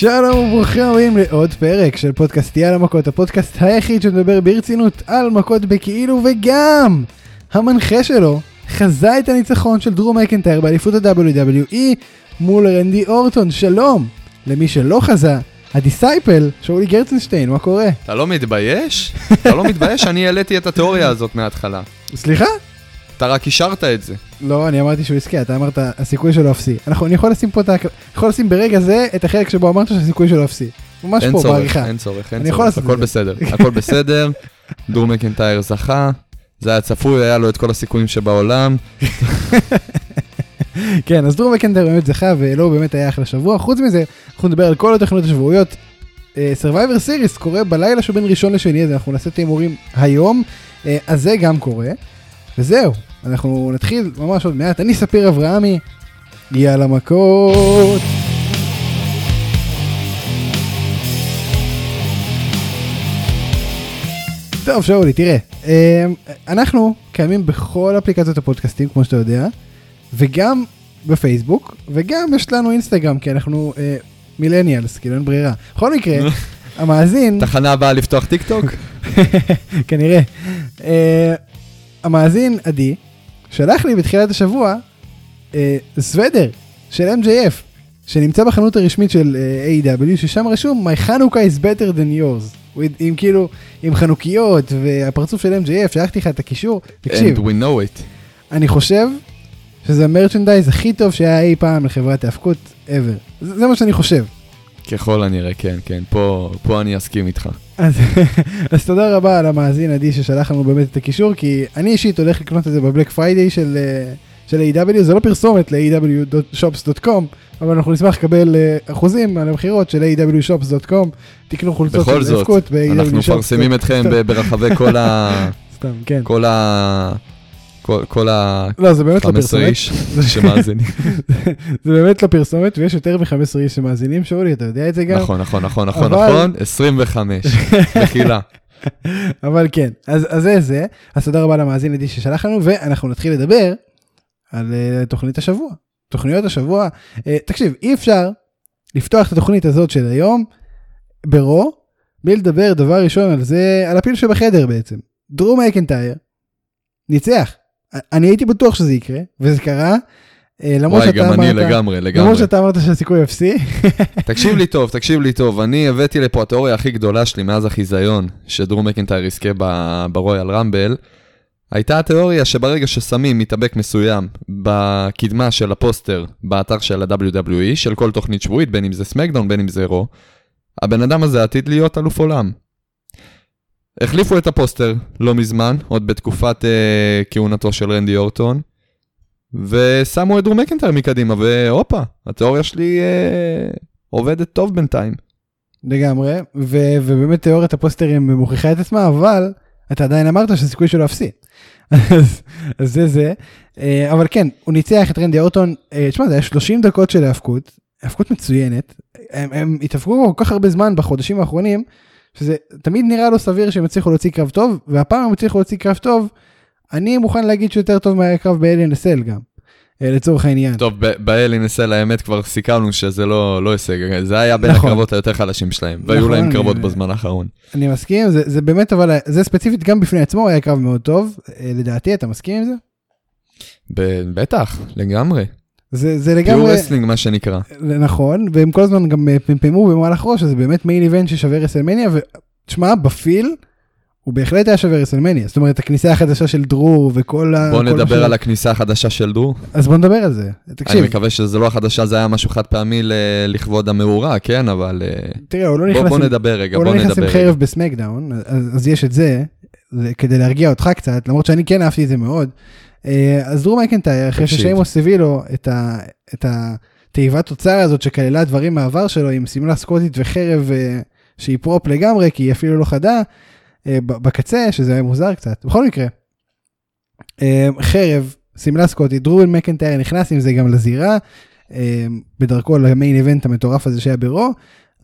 שלום וברוכים הבאים לעוד פרק של פודקאסט יאללה מכות, הפודקאסט היחיד שמדבר ברצינות על מכות בכאילו וגם המנחה שלו חזה את הניצחון של דרום מקנטייר באליפות ה-WWE מול רנדי אורטון, שלום! למי שלא חזה, הדיסייפל, שאולי גרצנשטיין, מה קורה? אתה לא מתבייש? אתה לא מתבייש? אני העליתי את התיאוריה הזאת מההתחלה. סליחה? אתה רק אישרת את זה. לא, אני אמרתי שהוא יזכה, אתה אמרת הסיכוי שלו אפסי. אנחנו, אני יכול לשים פה את ה... יכול לשים ברגע זה את החלק שבו אמרת שהסיכוי שלו אפסי. ממש פה צורך, בעריכה. אין צורך, אין צורך, הכל. בסדר, הכל בסדר. דור מקנטייר זכה, זה היה צפוי, היה לו את כל הסיכויים שבעולם. כן, אז דרום מקנטר באמת זכה, ולא באמת היה אחלה שבוע. חוץ מזה, אנחנו נדבר על כל התוכניות השבועיות. Survivor Series קורה בלילה שבין ראשון לשני, אז אנחנו נעשה את ההימורים היום, אה, אז זה גם קורה. וזהו, אנחנו נתחיל ממש עוד מעט. אני ספיר אברהמי, יאללה מכות. טוב, שאולי, תראה, אה, אנחנו קיימים בכל אפליקציות הפודקאסטים, כמו שאתה יודע, וגם בפייסבוק, וגם יש לנו אינסטגרם, כי אנחנו אה, מילניאלס, כאילו אין ברירה. בכל מקרה, המאזין, תחנה הבאה לפתוח טיק טוק? כנראה, אה, המאזין עדי, שלח לי בתחילת השבוע אה, סוודר של MJF, שנמצא בחנות הרשמית של אה, A.W, ששם רשום My Hanukkah is better than yours. with- עם כאילו, עם חנוכיות והפרצוף של MJF, שלחתי לך את הקישור, תקשיב. And we know it. אני חושב שזה המרצ'נדייז הכי טוב שהיה אי פעם לחברת האבקות ever. זה, זה מה שאני חושב. ככל הנראה, כן, כן, פה פה אני אסכים איתך. אז, אז תודה רבה על המאזין עדי ששלח לנו באמת את הקישור, כי אני אישית הולך לקנות את זה ב Black Friday של, אה, של A.W, זה לא פרסומת ל-aw.shops.com, אבל אנחנו נשמח לקבל אה, אחוזים על המכירות של aw.shops.com, תקנו חולצות בכל של זאת, האבקות ב-aw.shops. אנחנו מפרסמים אתכם ברחבי כל ה... סתם, כן. כל ה... כל- ה... לא, זה באמת לא 15 פרסומת. איש שמאזינים. זה באמת לא פרסומת, ויש יותר מ-15 איש שמאזינים, שאולי, אתה יודע את זה גם. נכון, נכון, נכון, נכון, נכון, 25. מחילה. אבל כן, אז, אז זה זה, אז תודה רבה למאזין עדי ששלח לנו, ואנחנו נתחיל לדבר על uh, תוכנית השבוע. תוכניות השבוע, uh, תקשיב, אי אפשר לפתוח את התוכנית הזאת של היום ברו, בלי לדבר דבר ראשון על זה, על הפיל שבחדר בעצם. דרום מקנטייר ניצח. אני הייתי בטוח שזה יקרה, וזה קרה. אה, למרות וואי, שאתה גם אני אמרת- לגמרי, לגמרי. למרות שאתה אמרת שהסיכוי אפסי. תקשיב לי טוב, תקשיב לי טוב, אני הבאתי לפה התיאוריה הכי גדולה שלי מאז החיזיון, שדרום מקנטייר יזכה ברויאל רמבל. הייתה התיאוריה שברגע ששמים מתאבק מסוים בקדמה של הפוסטר באתר של ה-WWE, של כל תוכנית שבועית, בין אם זה סמקדאון, בין אם זה רו, הבן אדם הזה עתיד להיות אלוף עולם. החליפו את הפוסטר לא מזמן, עוד בתקופת אה, כהונתו של רנדי אורטון, ושמו את דרום מקנטייר מקדימה, והופה, התיאוריה שלי אה, עובדת טוב בינתיים. לגמרי, ו- ובאמת תיאוריית הפוסטרים מוכיחה את עצמה, אבל אתה עדיין אמרת שהסיכוי שלו אפסי. אז, זה זה, אה, אבל כן, הוא ניצח את רנדי אורטון, אה, תשמע, זה היה 30 דקות של האבקות, האבקות מצוינת, הם, הם התאבקו כל כך הרבה זמן בחודשים האחרונים, שזה תמיד נראה לו סביר שהם הצליחו להוציא קרב טוב, והפעם הם הצליחו להוציא קרב טוב, אני מוכן להגיד שיותר טוב מהקרב אסל גם, אה, לצורך העניין. טוב, ב- באלי נסל האמת כבר סיכמנו שזה לא, לא הישג, זה היה בין נכון. הקרבות היותר חלשים שלהם, והיו נכון, להם אני- קרבות בזמן האחרון. אני מסכים, זה, זה באמת, אבל זה ספציפית גם בפני עצמו היה קרב מאוד טוב, אה, לדעתי, אתה מסכים עם זה? ב- בטח, לגמרי. זה, זה pure לגמרי wrestling מה שנקרא. נכון, והם כל הזמן גם אה, פמפמו במהלך ראש, אז זה באמת main event ששווה רסלמניה, ותשמע, ב feel, הוא בהחלט היה שווה רסלמניה, זאת אומרת, הכניסה החדשה של דרו וכל ה... בוא נדבר ש- על הכניסה החדשה של דרו. אז בוא נדבר על זה. אני תקשיב, מקווה שזה לא החדשה, זה היה משהו חד פעמי ל- לכבוד המאורע, כן, אבל אה, תראה, הוא לא בוא נכנס בוא עם- נדבר רגע, הוא בוא לא נכנס עם נדבר חרב. בסמקדאון, אז, אז יש את זה, כדי להרגיע אותך קצת, למרות שאני כן אהבתי את זה מאוד. אה, אז דרו מקנטייר, אחרי. ששיימוס הביא לו את, ה, את התיבת אוצר הזאת שכללה דברים מהעבר שלו עם שמלה סקוטית וחרב אה, שהיא prop לגמרי, כי היא אפילו לא חדה, אה, בקצה, שזה היה מוזר קצת. בכל מקרה, חרב, שמלה סקוטית, דרו מקנטייר נכנס עם זה גם לזירה, בדרכו ל main event המטורף הזה שהיה ברו.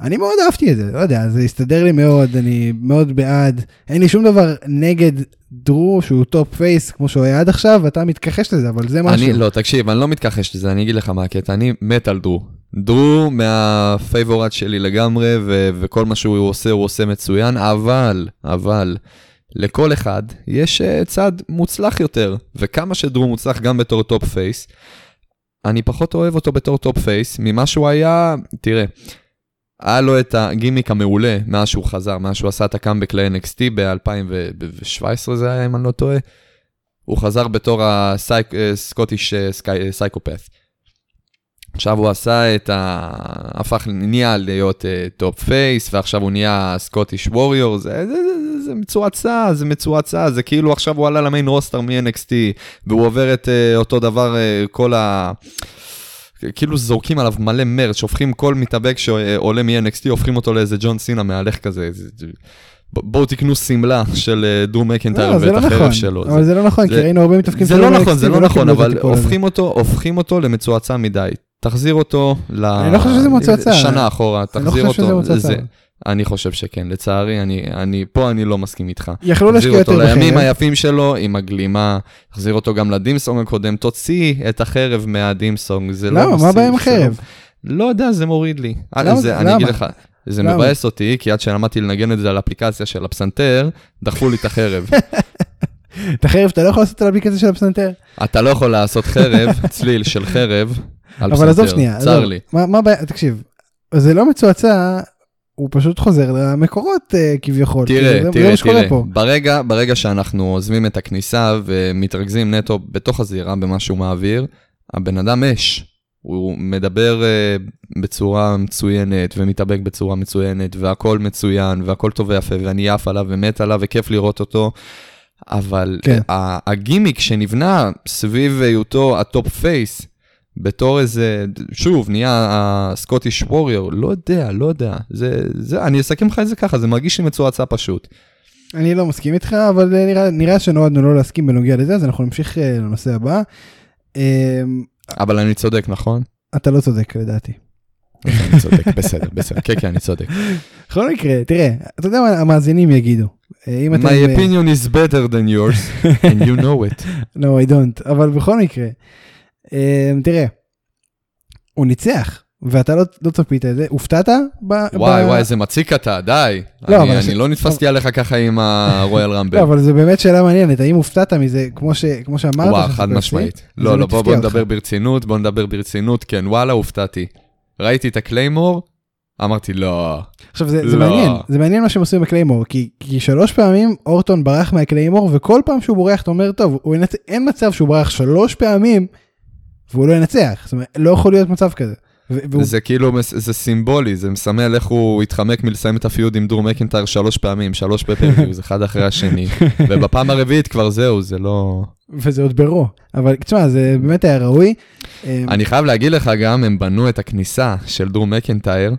אני מאוד אהבתי את זה, לא יודע, זה הסתדר לי מאוד, אני מאוד בעד. אין לי שום דבר נגד דרו שהוא top face כמו שהוא היה עד עכשיו, ואתה מתכחש לזה, אבל זה משהו. אני, לא, תקשיב, אני לא מתכחש לזה, אני אגיד לך מה הקטע, אני מת על דרו. דרו מה favorite שלי לגמרי, ו- וכל מה שהוא עושה, הוא עושה מצוין, אבל, אבל, לכל אחד יש אה, צד מוצלח יותר, וכמה שדרו מוצלח גם בתור top face, אני פחות אוהב אותו בתור top face ממה שהוא היה, תראה, היה לו את הגימיק המעולה מאז שהוא חזר, מאז שהוא עשה את הקאמבק ל-NXT ב-2017 זה היה, אם אני לא טועה. הוא חזר בתור ה Scottish psychopath. עכשיו הוא עשה את ה... הפך, נהיה להיות top אה, face, ועכשיו הוא נהיה Scottish warrior, זה, זה, זה, זה מצועצע, זה מצועצע, זה כאילו עכשיו הוא עלה ל main roster מ-NXT, והוא עובר את אה, אותו דבר, אה, כל ה... כאילו זורקים עליו מלא merch, שהופכים כל מתאבק שעולה מ-NXT, הופכים אותו לאיזה ג'ון סינה מהלך כזה. בואו תקנו שמלה של אה, דרו מקנטייר לא, ואת לא החרב נכון. שלו. אבל זה לא נכון, כי ראינו הרבה מתאבקים זה לא נכון, זה לא נכון, אבל. הופכים אותו, הופכים אותו למצועצע מדי. תחזיר אותו ל... אני לא חושב שזה מצועצע. שנה אחורה, אני לא תחזיר חושב שזה אותו. מצועצע. אני חושב שכן, לצערי, אני, אני, פה אני לא מסכים איתך. יכלו תחזיר להשקיע אותו יותר לימים בחרב. היפים שלו, עם הגלימה, תחזיר אותו גם לדימסונג הקודם, תוציא את החרב מהדימסונג, זה לא למה? מה הבעיה עם זה לא- יודע, זה מוריד לי. למה? זה, אני אגיד למה? לך, זה למה? מבאס אותי, כי עד שלמדתי לנגן את זה על אפליקציה של הפסנתר, דחפו לי את החרב. את החרב אתה לא יכול לעשות על האפליקציה של הפסנתר. אתה לא יכול לעשות חרב, צליל של חרב, על אבל עזוב פסנתר, שנייה, צר. לי. מה מה הבעיה? תקשיב, זה לא מצועצע, הוא פשוט חוזר למקורות אה, כביכול. תראה, תראה, תראה. ברגע, ברגע שאנחנו עוזבים את הכניסה ומתרכזים נטו בתוך הזירה במה שהוא מעביר, הבן אדם אש. הוא מדבר uh, בצורה מצוינת ומתאבק בצורה מצוינת והכל מצוין והכל טוב ויפה ואני עף עליו ומת עליו וכיף לראות אותו. אבל. כן. הגימיק שנבנה סביב היותו הטופ face, בתור איזה, שוב, נהיה ה Scottish Warrior, לא יודע, לא יודע. זה, זה, אני אסכם לך את זה ככה, זה מרגיש לי מצועצע פשוט. אני לא מסכים איתך, אבל אה, נראה- נראה שנועדנו לא להסכים בנוגע לזה, אז אנחנו נמשיך אה, לנושא הבא. אה, אבל אני צודק, נכון? אתה לא צודק לדעתי. אני צודק, בסדר, בסדר, כן, כן, אני צודק. בכל מקרה, תראה, אתה יודע מה המאזינים יגידו. אה. My אה, opinion is better than yours, and you know it. No, I don't, אבל בכל מקרה, תראה, הוא ניצח, ואתה לא, לא צפית את זה, הופתעת? ב, וואי, ב... וואי, איזה מציק אתה, די. לא, אני אני ש- לא נתפסתי עליך ככה עם הרויאל רמבל. לא, אבל זו באמת שאלה מעניינת, האם הופתעת מזה, כמו, ש, כמו שאמרת? וואו, חד משמעית. זה לא, לא, בוא בוא. נדבר ברצינות, בוא נדבר ברצינות, כן, וואלה, הופתעתי. ראיתי את ה claymore, אמרתי, לא. עכשיו זה, זה לא. מעניין, זה מעניין מה שהם עושים ב claymore, כי, כי שלוש פעמים אורטון ברח מה claymore, וכל פעם שהוא בורח אתה אומר, טוב, הוא ינצ... אין מצב שהוא ברח שלוש פעמים, והוא לא ינצח, זאת אומרת, לא יכול להיות מצב כזה. והוא... זה כאילו, זה סימבולי, זה מסמל איך הוא התחמק מלסיים את ה feud עם דרו מקינטייר שלוש פעמים, שלוש ב pay-per-views, אחד אחרי השני. ובפעם הרביעית כבר זהו, זה לא... וזה עוד ברו, אבל תשמע, זה באמת היה ראוי. אה, אני חייב להגיד לך גם, הם בנו את הכניסה של דרום מקנטייר.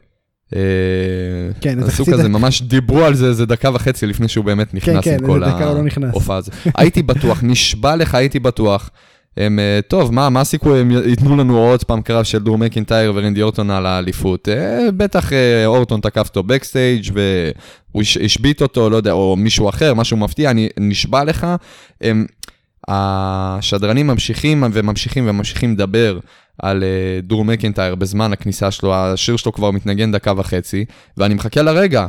אה, כן, עשו כזה. ממש דיברו על זה איזה דקה וחצי לפני שהוא באמת נכנס כן, עם כל לא. ההופעה הזאת. הייתי בטוח, נשבע לך, הייתי בטוח. הם, אה, טוב, מה, מה הסיכוי הם ייתנו לנו עוד פעם קרב של דרום מקינטייר ורנדי אורטון על האליפות? אה, בטח אה, אורטון תקף אותו בקסטייג' והוא הש- השבית אותו, לא יודע, או מישהו אחר, משהו מפתיע, אני נשבע לך. הם, השדרנים ממשיכים וממשיכים וממשיכים לדבר על דרו מקינטייר בזמן הכניסה שלו, השיר שלו כבר מתנגן דקה וחצי, ואני מחכה לרגע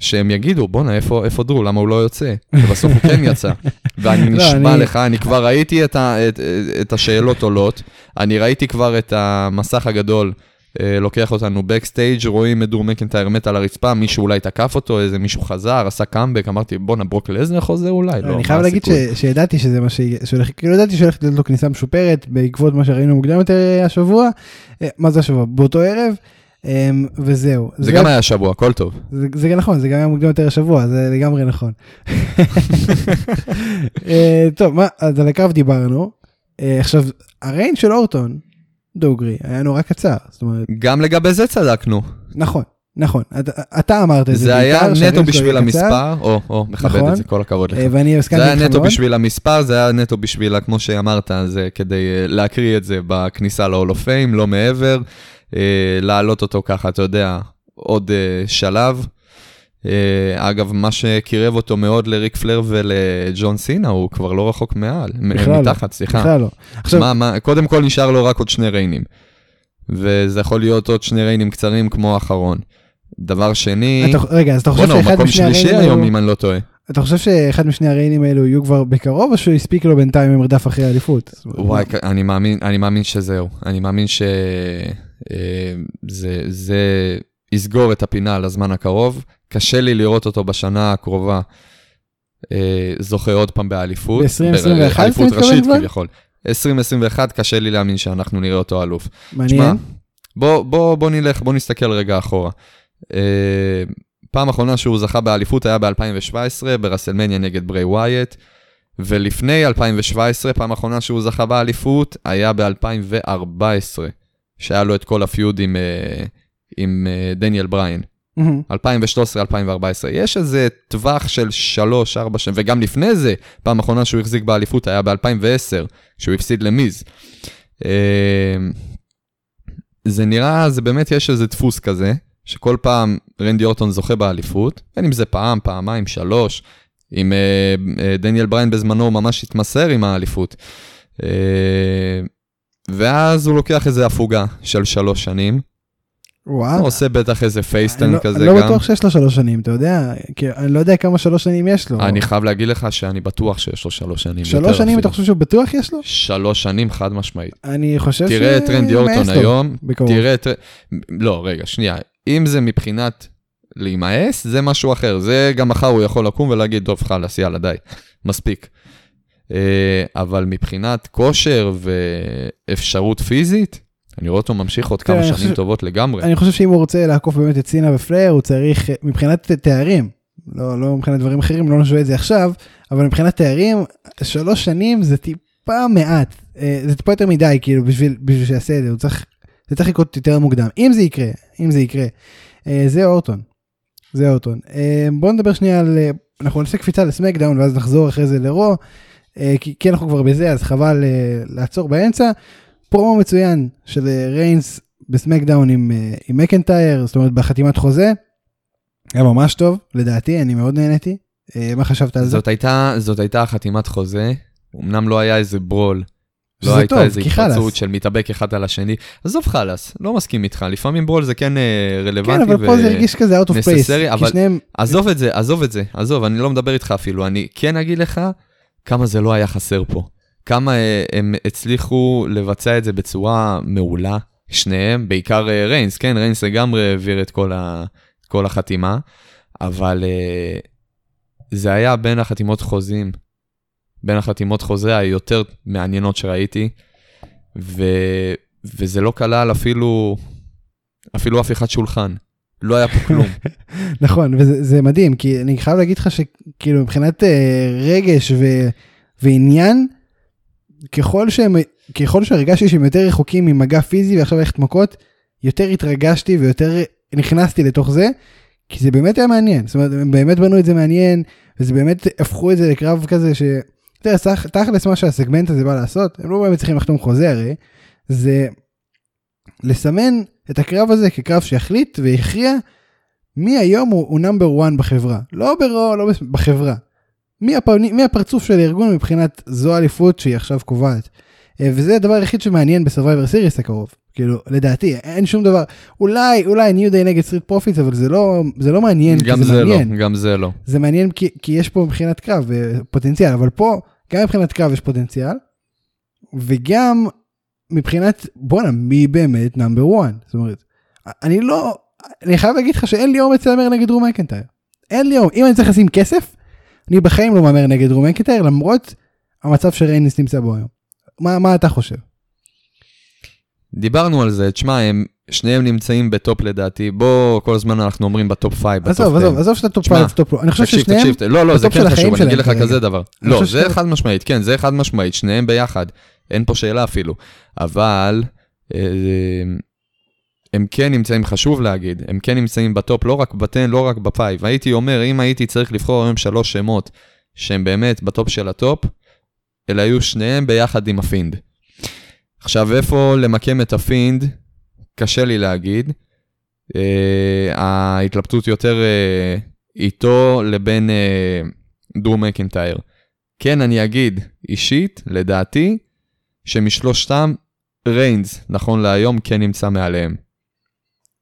שהם יגידו, בואנה, איפה, איפה דרו, למה הוא לא יוצא? ובסוף הוא כן יצא. ואני לא, נשבע לך, אני כבר ראיתי את, ה, את, את השאלות עולות, אני ראיתי כבר את המסך הגדול. אה, לוקח אותנו backstage, רואים את דרו מקינטייר מת על הרצפה, מישהו אולי תקף אותו, איזה מישהו חזר, עשה קאמבק, אמרתי, בואנה, ברוק לסנר חוזר אולי? לא, אני חייב להגיד שידעתי שזה מה. שהולך, כאילו ידעתי שהולכת להיות לו כניסה משופרת בעקבות מה שראינו מוקדם יותר אה, השבוע, אה, מה זה השבוע? באותו ערב, וזהו. זה גם היה השבוע, הכל טוב. זה, זה נכון, זה גם היה מוקדם יותר השבוע, זה לגמרי נכון. אה, טוב, מה, אז על הקרב דיברנו. אה, עכשיו, הריין של אורטון, דוגרי, היה נורא קצר. זאת אומרת, גם לגבי זה צדקנו. נכון, נכון. אתה, אתה אמרת את זה. זה היה נטו בשביל המספר, או, או, מכבד נכון. את זה, כל הכבוד לך. אה, ואני זה הסכמתי היה איתך נטו מאוד. בשביל המספר, זה היה נטו בשביל, כמו שאמרת, זה כדי להקריא את זה בכניסה ל-all of fame, לא מעבר, להעלות אותו ככה, אתה יודע, עוד אה, שלב. אה, אגב, מה שקירב אותו מאוד לריק פלר ולג'ון סינה, הוא כבר לא רחוק מעל, בכלל לא. מתחת, סליחה. בכלל לא. עכשיו, מה, מה, קודם כל נשאר לו רק עוד שני ריינים. וזה יכול להיות עוד שני ריינים קצרים כמו האחרון. דבר שני, אתה- רגע, אז אתה חושב בואנה, הוא שאחד מקום משני שלישי הריינים היום, האלו, אם אני לא טועה. אתה חושב שאחד משני הריינים האלו יהיו כבר בקרוב, או שהוא הספיק לו בינתיים עם מרדף אחרי האליפות? וואי, אני מאמין, אני מאמין שזהו. אני מאמין שזה זה יסגור את הפינה לזמן הקרוב. קשה לי לראות אותו בשנה הקרובה אה, זוכה עוד פעם באליפות. ב-2021 באליפות אתה מתכוון ראשית? כביכול. 2021 קשה לי להאמין שאנחנו נראה אותו אלוף. מעניין. שמע, בוא, בוא, בוא נלך, בוא נסתכל רגע אחורה. אה, פעם אחרונה שהוא זכה באליפות היה ב-2017 ברסלמניה נגד ברי ווייט, ולפני 2017, פעם אחרונה שהוא זכה באליפות היה ב-2014, שהיה לו את כל הפיוד עם, אה, עם אה, דניאל בריין. מהמם. 2013-2014. יש איזה טווח של 3-4 שנים, וגם לפני זה, פעם אחרונה שהוא החזיק באליפות היה ב-2010, כשהוא הפסיד למיז. אה, זה נראה, זה באמת יש איזה דפוס כזה, שכל פעם רנדי אורטון זוכה באליפות, בין אם זה פעם, פעמיים, שלוש, עם אה, אה, דניאל בריין בזמנו ממש התמסר עם האליפות. אה, ואז הוא לוקח איזה הפוגה של שלוש שנים, וואו. הוא עושה בטח איזה אני פייסטן לא- כזה אני לא גם. בטוח שיש לו שלוש שנים, אתה יודע, כי אני לא יודע כמה שלוש שנים יש לו. אני חייב להגיד לך שאני בטוח שיש לו שלוש שנים. שלוש שנים. אתה חושב שהוא בטוח יש לו? שלוש שנים חד משמעית. אני חושב ש... תראה את רנדי אורטון היום, בקרוב. תראה את... לא, רגע, שנייה. אם זה מבחינת להימאס, זה משהו אחר. זה גם מחר הוא יכול לקום ולהגיד, טוב, חלאס, יאללה, די, מספיק. אה, אבל מבחינת כושר ואפשרות פיזית, אני רואה אותו ממשיך עוד כן, כמה אני שנים טובות לגמרי. אני חושב שאם הוא רוצה לעקוף באמת את סינה ופלייר, הוא צריך, אה, מבחינת תארים, לא, לא מבחינת דברים אחרים, לא נשווה את זה עכשיו, אבל מבחינת תארים, שלוש שנים זה טיפה מעט. אה, זה טיפה יותר מדי, כאילו, בשביל, בשביל שיעשה את זה, הוא צריך, זה צריך לקרות יותר מוקדם. אם זה יקרה, אם זה יקרה. זה אורטון. זה אורטון. בואו נדבר שנייה על, אנחנו נעשה קפיצה לסמקדאון ואז נחזור אחרי זה לרו, אה, כי, כי אנחנו כבר בזה, אז חבל אה, לעצור באמצע. פרומו מצוין של אה, ריינס בסמקדאון עם, אה, עם מקנטייר, זאת אומרת בחתימת חוזה. היה ממש טוב, לדעתי, אני מאוד נהניתי. אה, מה חשבת על זה? זאת הייתה, זאת הייתה חתימת חוזה, אמנם לא היה איזה ברול. לא הייתה טוב, איזה. התפרצות של מתאבק אחד על השני. עזוב חלאס, לא מסכים איתך, לפעמים ברול זה כן אה, רלוונטי. כן, אבל פה זה הרגיש כזה out of place. כי אבל- שניהם, עזוב את זה, עזוב את זה, עזוב, אני לא מדבר איתך אפילו, אני כן אגיד לך כמה זה לא היה חסר פה. כמה אה, הם הצליחו לבצע את זה בצורה מעולה, שניהם, בעיקר אה, ריינס, כן, ריינס לגמרי העביר את כל, ה, כל החתימה, אבל אה, זה היה בין החתימות חוזים, בין החתימות חוזה היותר מעניינות שראיתי, ו, וזה לא כלל אפילו, אפילו אחד שולחן. לא היה פה כלום. נכון, וזה זה מדהים, כי אני חייב להגיד לך שכאילו מבחינת אה, רגש ו, ועניין, ככל שהם, ככל שהרגשתי שהם יותר רחוקים ממגע פיזי ועכשיו ללכת מכות, יותר התרגשתי ויותר נכנסתי לתוך זה, כי זה באמת היה מעניין, זאת אומרת, הם באמת בנו את זה מעניין, וזה באמת הפכו את זה לקרב כזה ש... תכ- תכלס מה שהסגמנט הזה בא לעשות, הם לא באמת צריכים לחתום חוזה הרי, זה לסמן את הקרב הזה כקרב שיחליט ויכריע מי היום הוא, נאמבר 1 בחברה, לא ברו, לא בחברה. מי, הפני, מי הפרצוף של הארגון מבחינת זו האליפות שהיא עכשיו קובעת. אה, וזה הדבר היחיד שמעניין בסרווייבר סיריס הקרוב. כאילו, לדעתי, אין שום דבר, אולי, אולי ניו דיי נגד סטריט פרופיטס, אבל זה לא, זה לא מעניין, גם זה, זה מעניין. לא, גם זה לא. זה מעניין כי, כי יש פה מבחינת קרב אה, פוטנציאל, אבל פה גם מבחינת קרב יש פוטנציאל, וגם מבחינת, בואנה, מי באמת number one? זאת אומרת, אני לא, אני חייב להגיד לך שאין לי אומץ להמר נגד דרו מקנטייר. אין לי אומץ, אם אני צריך לשים כסף, אני בחיים לא מהמר נגד דרו מקנטייר, למרות המצב שריינס נמצא בו היום. מה, מה אתה חושב? דיברנו על זה, תשמע, הם, שניהם נמצאים בטופ לדעתי, בוא, כל הזמן אנחנו אומרים בטופ 5, בטופ 10. עזוב, עזוב, עזוב שאתה טופ תשמע, 5, טופ לא. אני חושב תקשיב, ששניהם, תקשיב, לא, לא, זה כן חשוב, אני אגיד לך. כזה דבר. לא, זה חד משמעית, כן, זה חד משמעית, שניהם ביחד, אין פה שאלה אפילו. אבל, אה, הם כן נמצאים, חשוב להגיד, הם כן נמצאים בטופ, לא רק ב ten, לא רק ב five. הייתי אומר, אם הייתי צריך לבחור היום שלוש שמות שהם באמת בטופ של הטופ, אלה היו שניהם ביחד עם הפינד. עכשיו, איפה למקם את הפינד? קשה לי להגיד. Uh, ההתלבטות יותר uh, איתו לבין uh, דרו מקינטייר. כן, אני אגיד, אישית, לדעתי, שמשלושתם, ריינס, נכון להיום, כן נמצא מעליהם.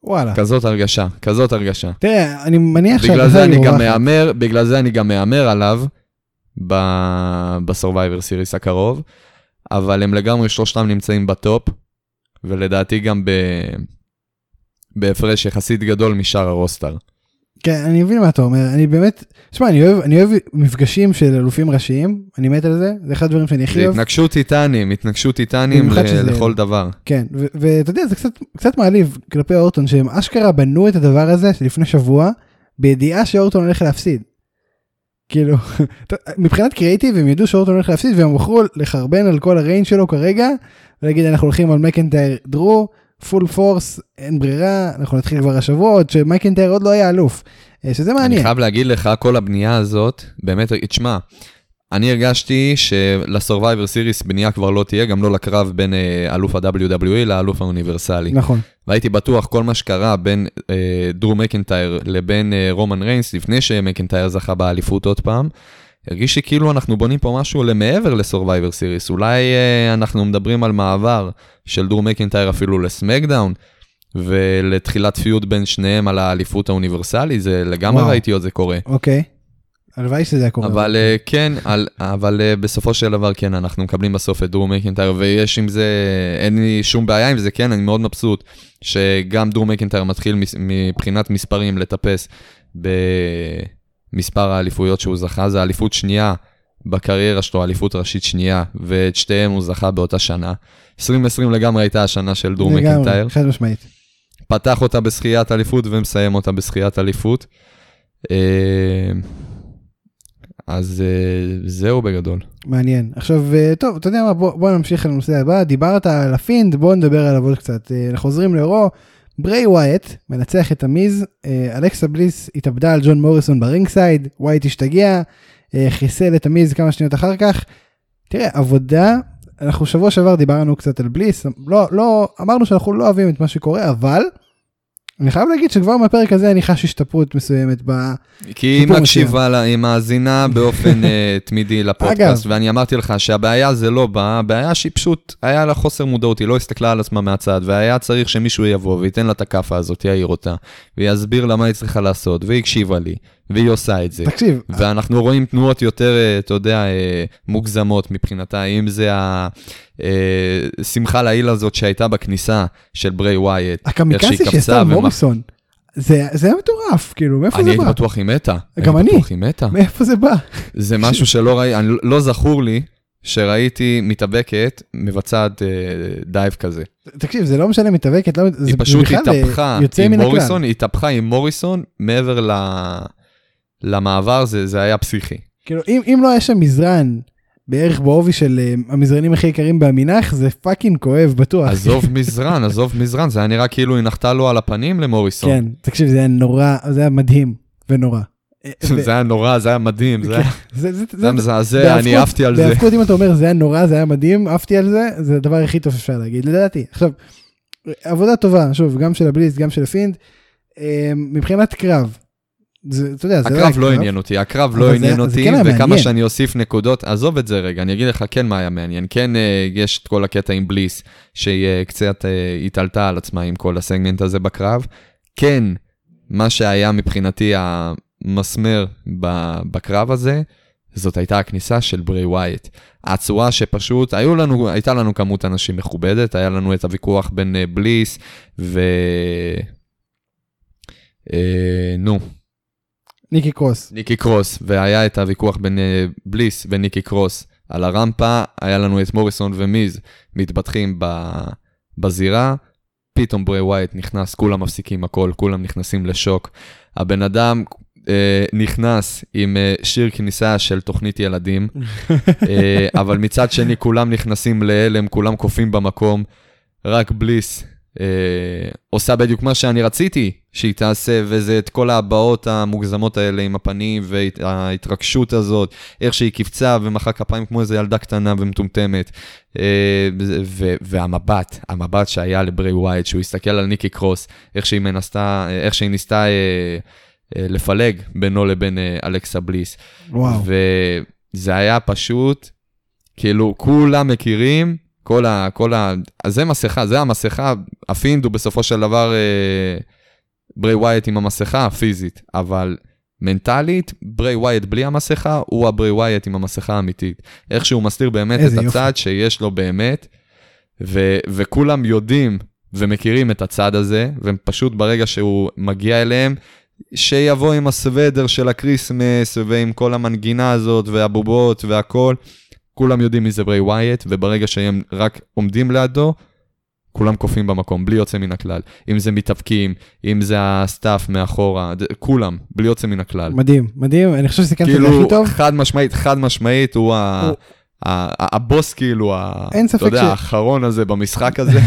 וואלה. כזאת הרגשה, כזאת הרגשה. תראה, אני מניח בגלל זה אני גם. מהמר, בגלל זה אני גם מהמר עליו ב- בסורווייבר סיריס הקרוב, אבל הם לגמרי שלושתם נמצאים בטופ, ולדעתי גם ב... בהפרש יחסית גדול משאר ה roster. כן, אני מבין מה אתה אומר, אני באמת, תשמע, אני אוהב, אני אוהב מפגשים של אלופים ראשיים, אני מת על זה, זה אחד הדברים שאני הכי זה אוהב. התנגשות טיטנים, התנגשות טיטנים ל- שזה- לכל דבר. כן, ואתה יודע, זה קצת, קצת מעליב כלפי אורטון, שהם אשכרה בנו את הדבר הזה לפני שבוע, בידיעה שאורטון הולך להפסיד. כאילו, מבחינת קריאיטיב הם ידעו שאורטון הולך להפסיד והם בחרו לחרבן על כל הריינג שלו כרגע, ולהגיד אנחנו הולכים על מקנטייר דרו, full force, אין ברירה, אנחנו נתחיל כבר השבוע, עוד שמקנטייר עוד לא היה אלוף. אה, שזה אני מעניין. חייב להגיד לך, כל הבנייה הזאת, באמת, תשמע, אני הרגשתי שלסורווייבר סיריס בנייה כבר לא תהיה, גם לא לקרב בין אה, אלוף ה-WWE לאלוף האוניברסלי. נכון. והייתי בטוח כל מה שקרה בין אה, דרו מקנטייר לבין אה, רומן ריינס, לפני שמקנטייר זכה באליפות עוד פעם, הרגיש לי כאילו אנחנו בונים פה משהו למעבר לסורווייבר סיריס. אולי אה, אנחנו מדברים על מעבר של דרו מקנטייר אפילו לסמקדאון, ולתחילת feud בין שניהם על האליפות האוניברסלי, זה לגמרי וואו. ראיתי עוד זה קורה. אוקיי. הלוואי שזה היה קורה. אבל אה, כן, על, אבל אה, בסופו של דבר כן, אנחנו מקבלים בסוף את דרו מקינטייר, ויש עם זה, אין לי שום בעיה עם זה, כן, אני מאוד מבסוט, שגם דרו מקינטייר מתחיל מס- מבחינת מספרים לטפס במספר האליפויות שהוא זכה, זה אליפות שנייה בקריירה שלו, אליפות ראשית שנייה, ואת שתיהם הוא זכה באותה שנה. 2020 לגמרי הייתה השנה של דרו מקינטייר. לגמרי, חד משמעית. פתח אותה בזכיית אליפות ומסיים אותה בזכיית אליפות. אה, אז אה, זהו בגדול. מעניין. עכשיו, אה, טוב, אתה יודע מה, בוא, בוא נמשיך לנושא הבא. דיברת על הפינד, בוא נדבר עליו עוד קצת. אנחנו חוזרים ל RAW. בריי ווייט מנצח את המיז, אה, אלכסה בליס התאבדה על ג'ון מוריסון ב ringside, ווייט השתגע, אה, חיסל את המיז כמה שניות אחר כך. תראה, עבודה, אנחנו שבוע שעבר דיברנו קצת על בליס, לא, לא, אמרנו שאנחנו לא אוהבים את מה שקורה, אבל אני חייב להגיד שכבר מהפרק הזה אני חש השתפרות מסוימת ב... כי היא מקשיבה לה, היא מאזינה באופן אה, תמידי לפודקאסט, אגב. ואני אמרתי לך שהבעיה זה לא בה, הבעיה שהיא פשוט, היה לה חוסר מודעות, היא לא הסתכלה על עצמה מהצד, והיה צריך שמישהו יבוא וייתן לה את הכאפה הזאת, יעיר אותה, ויסביר לה מה היא צריכה לעשות, והיא הקשיבה לי, והיא עושה את זה. תקשיב, ואנחנו רואים תנועות יותר, אה, אתה יודע, אה, מוגזמות מבחינתה, אם זה השמחה לעיל הזאת שהייתה בכניסה של ברי ווייט. איך שהיא שעשתה קפצה ומה- מוריסון, זה זה היה מטורף, כאילו, מאיפה אני זה הייתי בא? בטוח היא מתה. גם הייתי אני. בטוח היא מתה. מאיפה זה בא? זה משהו שלא אני- לא זכור לי שראיתי מתאבקת מבצעת אה, דייב כזה. תקשיב, זה לא משנה מתאבקת, לא, זה היא פשוט בכלל, אה, התהפכה עם. מוריסון, היא התהפכה עם מוריסון מעבר ל... למעבר, זה, זה היה פסיכי. כאילו, אם, אם לא היה שם מזרן בערך בעובי של uh, המזרנים הכי יקרים במנ"ח, זה fucking כואב, בטוח. עזוב מזרן, עזוב מזרן, זה היה נראה כאילו היא נחתה לו על הפנים למוריסון. כן, תקשיב, זה היה נורא, זה היה מדהים ונורא. אה, זה היה נורא, זה היה מדהים, זה היה- זה היה מזעזע, אני עפתי על זה. בהאבקות אם אתה אומר זה היה נורא, זה היה מדהים, עפתי על זה, זה הדבר הכי טוב שאפשר להגיד, לדעתי. עכשיו, עבודה טובה, שוב, גם של הבליס, גם של הפינד, אה, מבחינת קרב, זה, אתה יודע, זה הקרב לא עניין אותי, הקרב לא עניין אותי, כן וכמה מעניין. שאני אוסיף נקודות, עזוב את זה רגע, אני אגיד לך כן מה היה מעניין. כן, אה, יש את כל הקטע עם בליס, שהיא אה, קצת אה, התעלתה על עצמה עם כל הסגמנט הזה בקרב. כן, מה שהיה מבחינתי המסמר ב- בקרב הזה, זאת הייתה הכניסה של ברי ווייט. הצורה שפשוט, היו לנו, הייתה לנו כמות אנשים מכובדת, היה לנו את הוויכוח בין בליס ו... אה, נו, ניקי קרוס. ניקי קרוס, והיה את הוויכוח בין אה, בליס וניקי קרוס על הרמפה, היה לנו את מוריסון ומיז מתבטחים ב, בזירה, פתאום ברי ווייט נכנס, כולם מפסיקים הכל, כולם נכנסים לשוק. הבן אדם אה, נכנס עם אה, שיר כניסה של תוכנית ילדים, אה, אבל מצד שני כולם נכנסים להלם, כולם קופאים במקום, רק בליס אה, עושה בדיוק מה שאני רציתי שהיא תעשה, וזה את כל ההבעות המוגזמות האלה עם הפנים וההתרגשות הזאת, איך שהיא קפצה ומחאה כפיים כמו איזה ילדה קטנה ומטומטמת. אה, ו- והמבט, המבט שהיה לברי ווייט, שהוא הסתכל על ניקי קרוס, איך שהיא מנסתה, איך שהיא ניסתה אה, אה, לפלג בינו לבין אה, אלכסה בליס. וואו. וזה היה פשוט, כאילו, כולם מכירים, כל ה... כל ה... אז זה מסכה, זה המסכה, ה Fiend הוא בסופו של דבר אה, בריי וויאט עם המסכה הפיזית, אבל מנטלית, בריי וויאט בלי המסכה, הוא הבריי וויאט עם המסכה האמיתית. איך שהוא מסתיר באמת את יופי. הצד שיש לו באמת, ו- וכולם יודעים ומכירים את הצד הזה, והם פשוט ברגע שהוא מגיע אליהם, שיבוא עם הסוודר של ה Christmas ועם כל המנגינה הזאת והבובות והכל, כולם יודעים מי זה בריי וויאט, וברגע שהם רק עומדים לידו, כולם קופאים במקום, בלי יוצא מן הכלל. אם זה מתאפקים, אם זה ה staff מאחורה, כולם, בלי יוצא מן הכלל. מדהים, מדהים, אני חושב שסיכמת את זה כאילו, הכי טוב. חד משמעית, חד משמעית, הוא. הוא- ה- ה- הבוס כאילו, ה- אין ספק אתה יודע, ש- האחרון הזה במשחק הזה,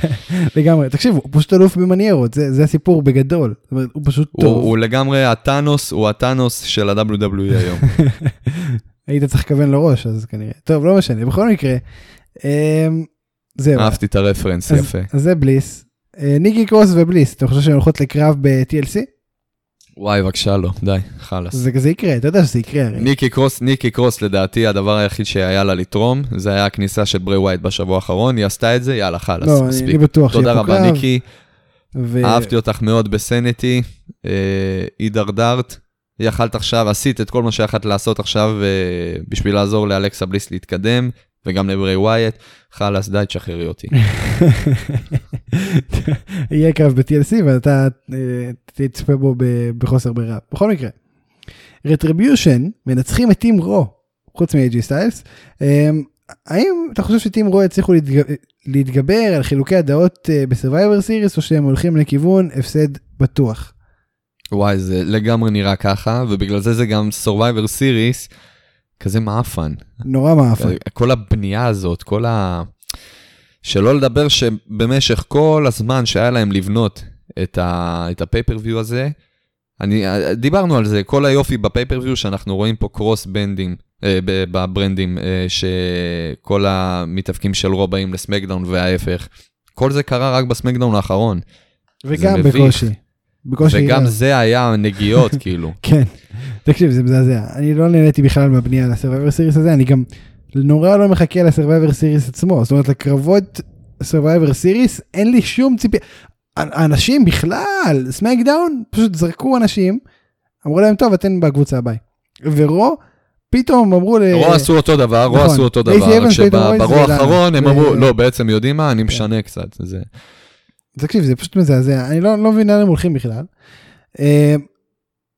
לגמרי, תקשיב, הוא פשוט אלוף במניירות, זה זה הסיפור בגדול. הוא פשוט הוא, טוב. הוא לגמרי ה Thanos, הוא ה Thanos של ה-WWE היום. היית צריך לכוון לראש, אז כנראה. טוב, לא משנה, בכל מקרה, אמ, זהו. אהבתי את הרפרנס, יפה. אז זה בליס. אה, ניקי קרוס ובליס, אתה חושב שהן הולכות לקרב ב-TLC? וואי, בבקשה לא, די, חלאס. זה זה יקרה, אתה יודע שזה יקרה הרי. ניקי קרוס, ניקי קרוס לדעתי הדבר היחיד שהיה לה לתרום, זה היה הכניסה של ברי ווייט בשבוע האחרון, היא עשתה את זה, יאללה חלאס, לא, אני- אני מספיק. בטוח תודה רבה. ניקי, ו- אהבתי אותך מאוד בסנטי, אה, הידרדרת, יכלת עכשיו, עשית את כל מה שיכלת לעשות עכשיו אה, בשביל לעזור לאלכסה בליס להתקדם, וגם לבריי וויאט, חלאס, די, תשחררי אותי. יהיה קרב ב-TLC ואתה אה, תצפה בו בחוסר ברירה. בכל מקרה, Retribution מנצחים את Team Raw, חוץ מ- AJ סטיילס. אה, האם אתה חושב ש Team Raw יצליחו להתג- להתגבר על חילוקי הדעות אה, ב Survivor Series או שהם הולכים לכיוון הפסד בטוח? וואי, זה לגמרי נראה ככה, ובגלל זה זה גם Survivor Series, כזה מעפן. נורא מאפן. כל הבנייה הזאת, כל ה... שלא לדבר שבמשך כל הזמן שהיה להם לבנות את, ה... את הפייפריוויו הזה, אני, דיברנו על זה, כל היופי בפייפריוויו שאנחנו רואים פה קרוס בנדים, אה, בברנדים, אה, שכל המתאבקים של רו באים לסמקדאון וההפך. כל זה קרה רק ב SmackDown האחרון, וגם. בקושי. בקושי. וגם זה היה נגיעות, כאילו. כן, תקשיב, זה מזעזע. אני לא נהניתי בכלל מהבנייה ל Survivor Series הזה, אני גם נורא לא מחכה ל Survivor Series עצמו. זאת אומרת, לקרבות Survivor Series אין לי שום ציפייה. האנשים בכלל, SmackDown, פשוט זרקו אנשים, אמרו להם, טוב, אתן בקבוצה הבאה. ו Raw, פתאום אמרו ל... Raw עשו אותו דבר, Raw נכון. עשו אותו דבר, רק אבנס פתאום רואה את שברו זה, למה? האחרון הם אמרו, לא, בעצם יודעים מה, אני משנה קצת. זה... תקשיב, זה פשוט מזעזע, אני לא, לא מבין לאן הם הולכים בכלל. אה,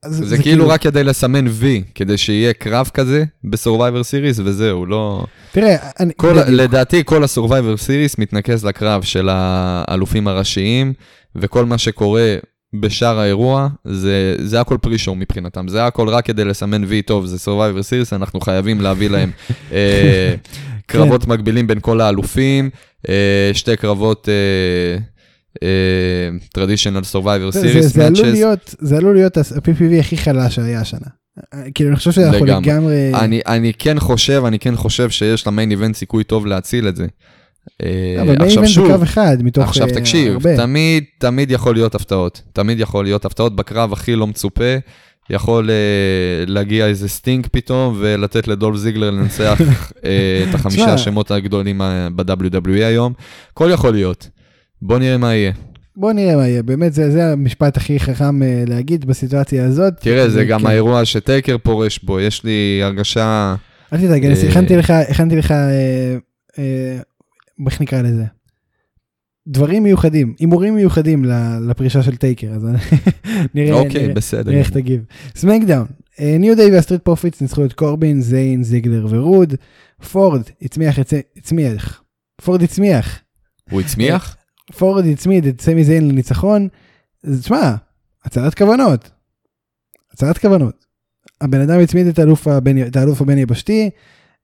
אז זה כאילו רק כדי לסמן וי, כדי שיהיה קרב כזה ב Survivor Series וזהו, לא... תראה, אני... כל, בדיוק. לדעתי כל ה Survivor Series מתנקז לקרב של האלופים הראשיים, וכל מה שקורה בשאר האירוע, זה, זה הכל פרישור מבחינתם, זה הכל רק כדי לסמן וי טוב, זה Survivor Series, אנחנו חייבים להביא להם אה, קרבות מקבילים בין כל האלופים, אה, שתי קרבות... traditional Survivor Series להיות, זה עלול להיות ה-PPV הכי חלש שהיה השנה. כאילו אני חושב שאנחנו לגמרי. אני, אני כן חושב, אני כן חושב שיש ל main event סיכוי טוב להציל את זה. אה, אבל main event זה קו אחד מתוך עכשיו אה, תקשיב, הרבה. תמיד, תמיד יכול להיות הפתעות. תמיד יכול להיות הפתעות בקרב הכי לא מצופה. יכול uh, להגיע איזה סטינק פתאום ולתת לדולף זיגלר לנצח uh, את החמישה. השמות הגדולים אה, ב-WWE היום. הכל יכול להיות. בוא נראה מה יהיה. בוא נראה מה יהיה, באמת זה, זה המשפט הכי חכם אה, להגיד בסיטואציה הזאת. תראה, זה גם כן. האירוע שטייקר פורש בו, יש לי הרגשה... אל תדאג, אה, הכנתי לך, הכנתי לך, אה, אה, איך נקרא לזה? דברים מיוחדים, הימורים מיוחדים לפרישה של טייקר, אז נראה, אוקיי, נראה, בסדר. נראה איך תגיב. SmackDown, New Day וה Street Profits ניצחו את קורבין, זיין, זיגלר ורוד. פורד הצמיח, הצמיח, פורד הצמיח, הוא הצמיח? פורד הצמיד את סמי זיין לניצחון. אז תשמע, הצהרת כוונות. הצהרת כוונות. הבן אדם הצמיד את האלוף הבין- את האלוף הבין יבשתי.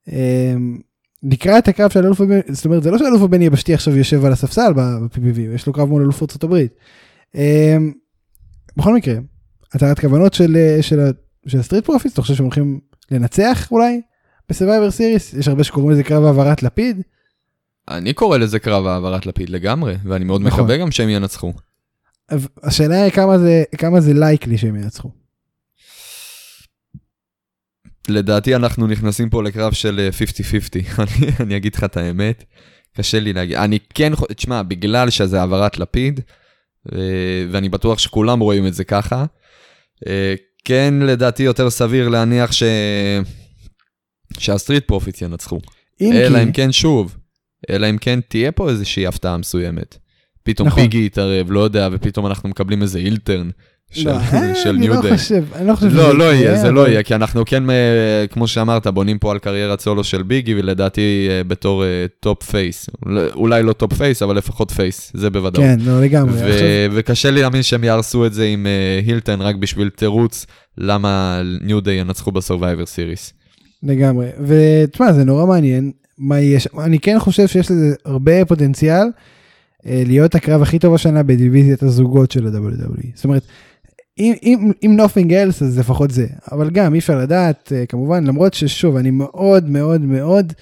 אמ, לקראת הקרב של האלוף הבין, זאת אומרת זה לא שהאלוף הבין יבשתי עכשיו יושב על הספסל ב-PPV, יש לו קרב מול אלוף ארצות הברית. אמ, בכל מקרה, הצהרת כוונות של, אה, של, של ה Street Profits, אתה חושב שהם הולכים לנצח אולי ב Survivor Series? יש הרבה שקוראים לזה קרב העברת לפיד. אני קורא לזה קרב העברת לפיד לגמרי, ואני מאוד נכון. מקווה גם שהם ינצחו. השאלה היא כמה זה, כמה זה likely שהם ינצחו. לדעתי אנחנו נכנסים פה לקרב של אה, 50-50, אני, אני אגיד לך את האמת. קשה לי להגיד. אני כן, תשמע, בגלל שזה העברת לפיד, ו- ואני בטוח שכולם רואים את זה ככה, אה, כן לדעתי יותר סביר להניח ש... שה Street Profits ינצחו. אלא כי, אם כן שוב, אלא אם כן תהיה פה איזושהי הפתעה מסוימת. פתאום נכון. Big E יתערב, לא יודע, ופתאום אנחנו מקבלים איזה heel turn של, לא, אה, של אני New לא Day. חושב, אני לא חושב שזה לא, לא יקרה, יהיה, זה אבל- לא יהיה, כי אנחנו כן, אה, כמו שאמרת, בונים פה על קריירת סולו של Big E, ולדעתי אה, בתור top face. אולי לא top face, אבל לפחות face, זה בוודאות. כן, לא לגמרי. ו- עכשיו, וקשה לי להאמין שהם יהרסו את זה עם heel turn רק בשביל תירוץ למה New Day ינצחו ב Survivor Series. לגמרי. ותשמע, זה נורא מעניין. מה יש, אני כן חושב שיש לזה הרבה פוטנציאל אה, להיות הקרב הכי טוב השנה בדיוויזיית הזוגות של ה-WWE. זאת אומרת, אם, אם, אם nothing else אז לפחות זה. אבל גם אי אפשר לדעת, אה, כמובן, למרות ששוב, אני מאוד מאוד מאוד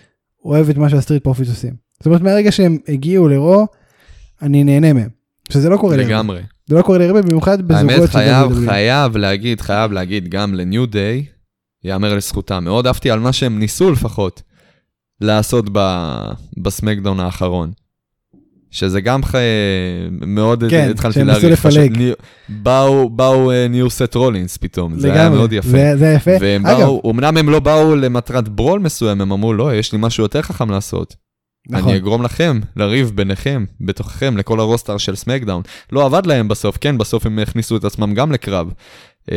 אוהב את מה שה Street Profits עושים. זאת אומרת, מהרגע שהם הגיעו ל Raw, אני נהנה מהם. שזה לא קורה. לגמרי. זה לא קורה לי הרבה, במיוחד בזוגות האמת, של חייב, WWE. חייב להגיד, חייב להגיד גם ל New Day, יאמר לזכותם. מאוד אהבתי על מה שהם ניסו לפחות לעשות ב- ב SmackDown האחרון. שזה גם ח... מאוד כן, התחלתי שהם ניסו להעריך. לפלג. ניו- באו, באו אה, ניו סת' רולינס פתאום, זה היה לגמרי. מאוד יפה. זה, זה יפה. והם אגב, באו, אמנם הם לא באו למטרת brawl מסוים, הם אמרו, לא, יש לי משהו יותר חכם לעשות. נכון. אני אגרום לכם לריב ביניכם, בתוככם, לכל ה roster של SmackDown. לא עבד להם בסוף, כן, בסוף הם הכניסו את עצמם גם לקרב. אה,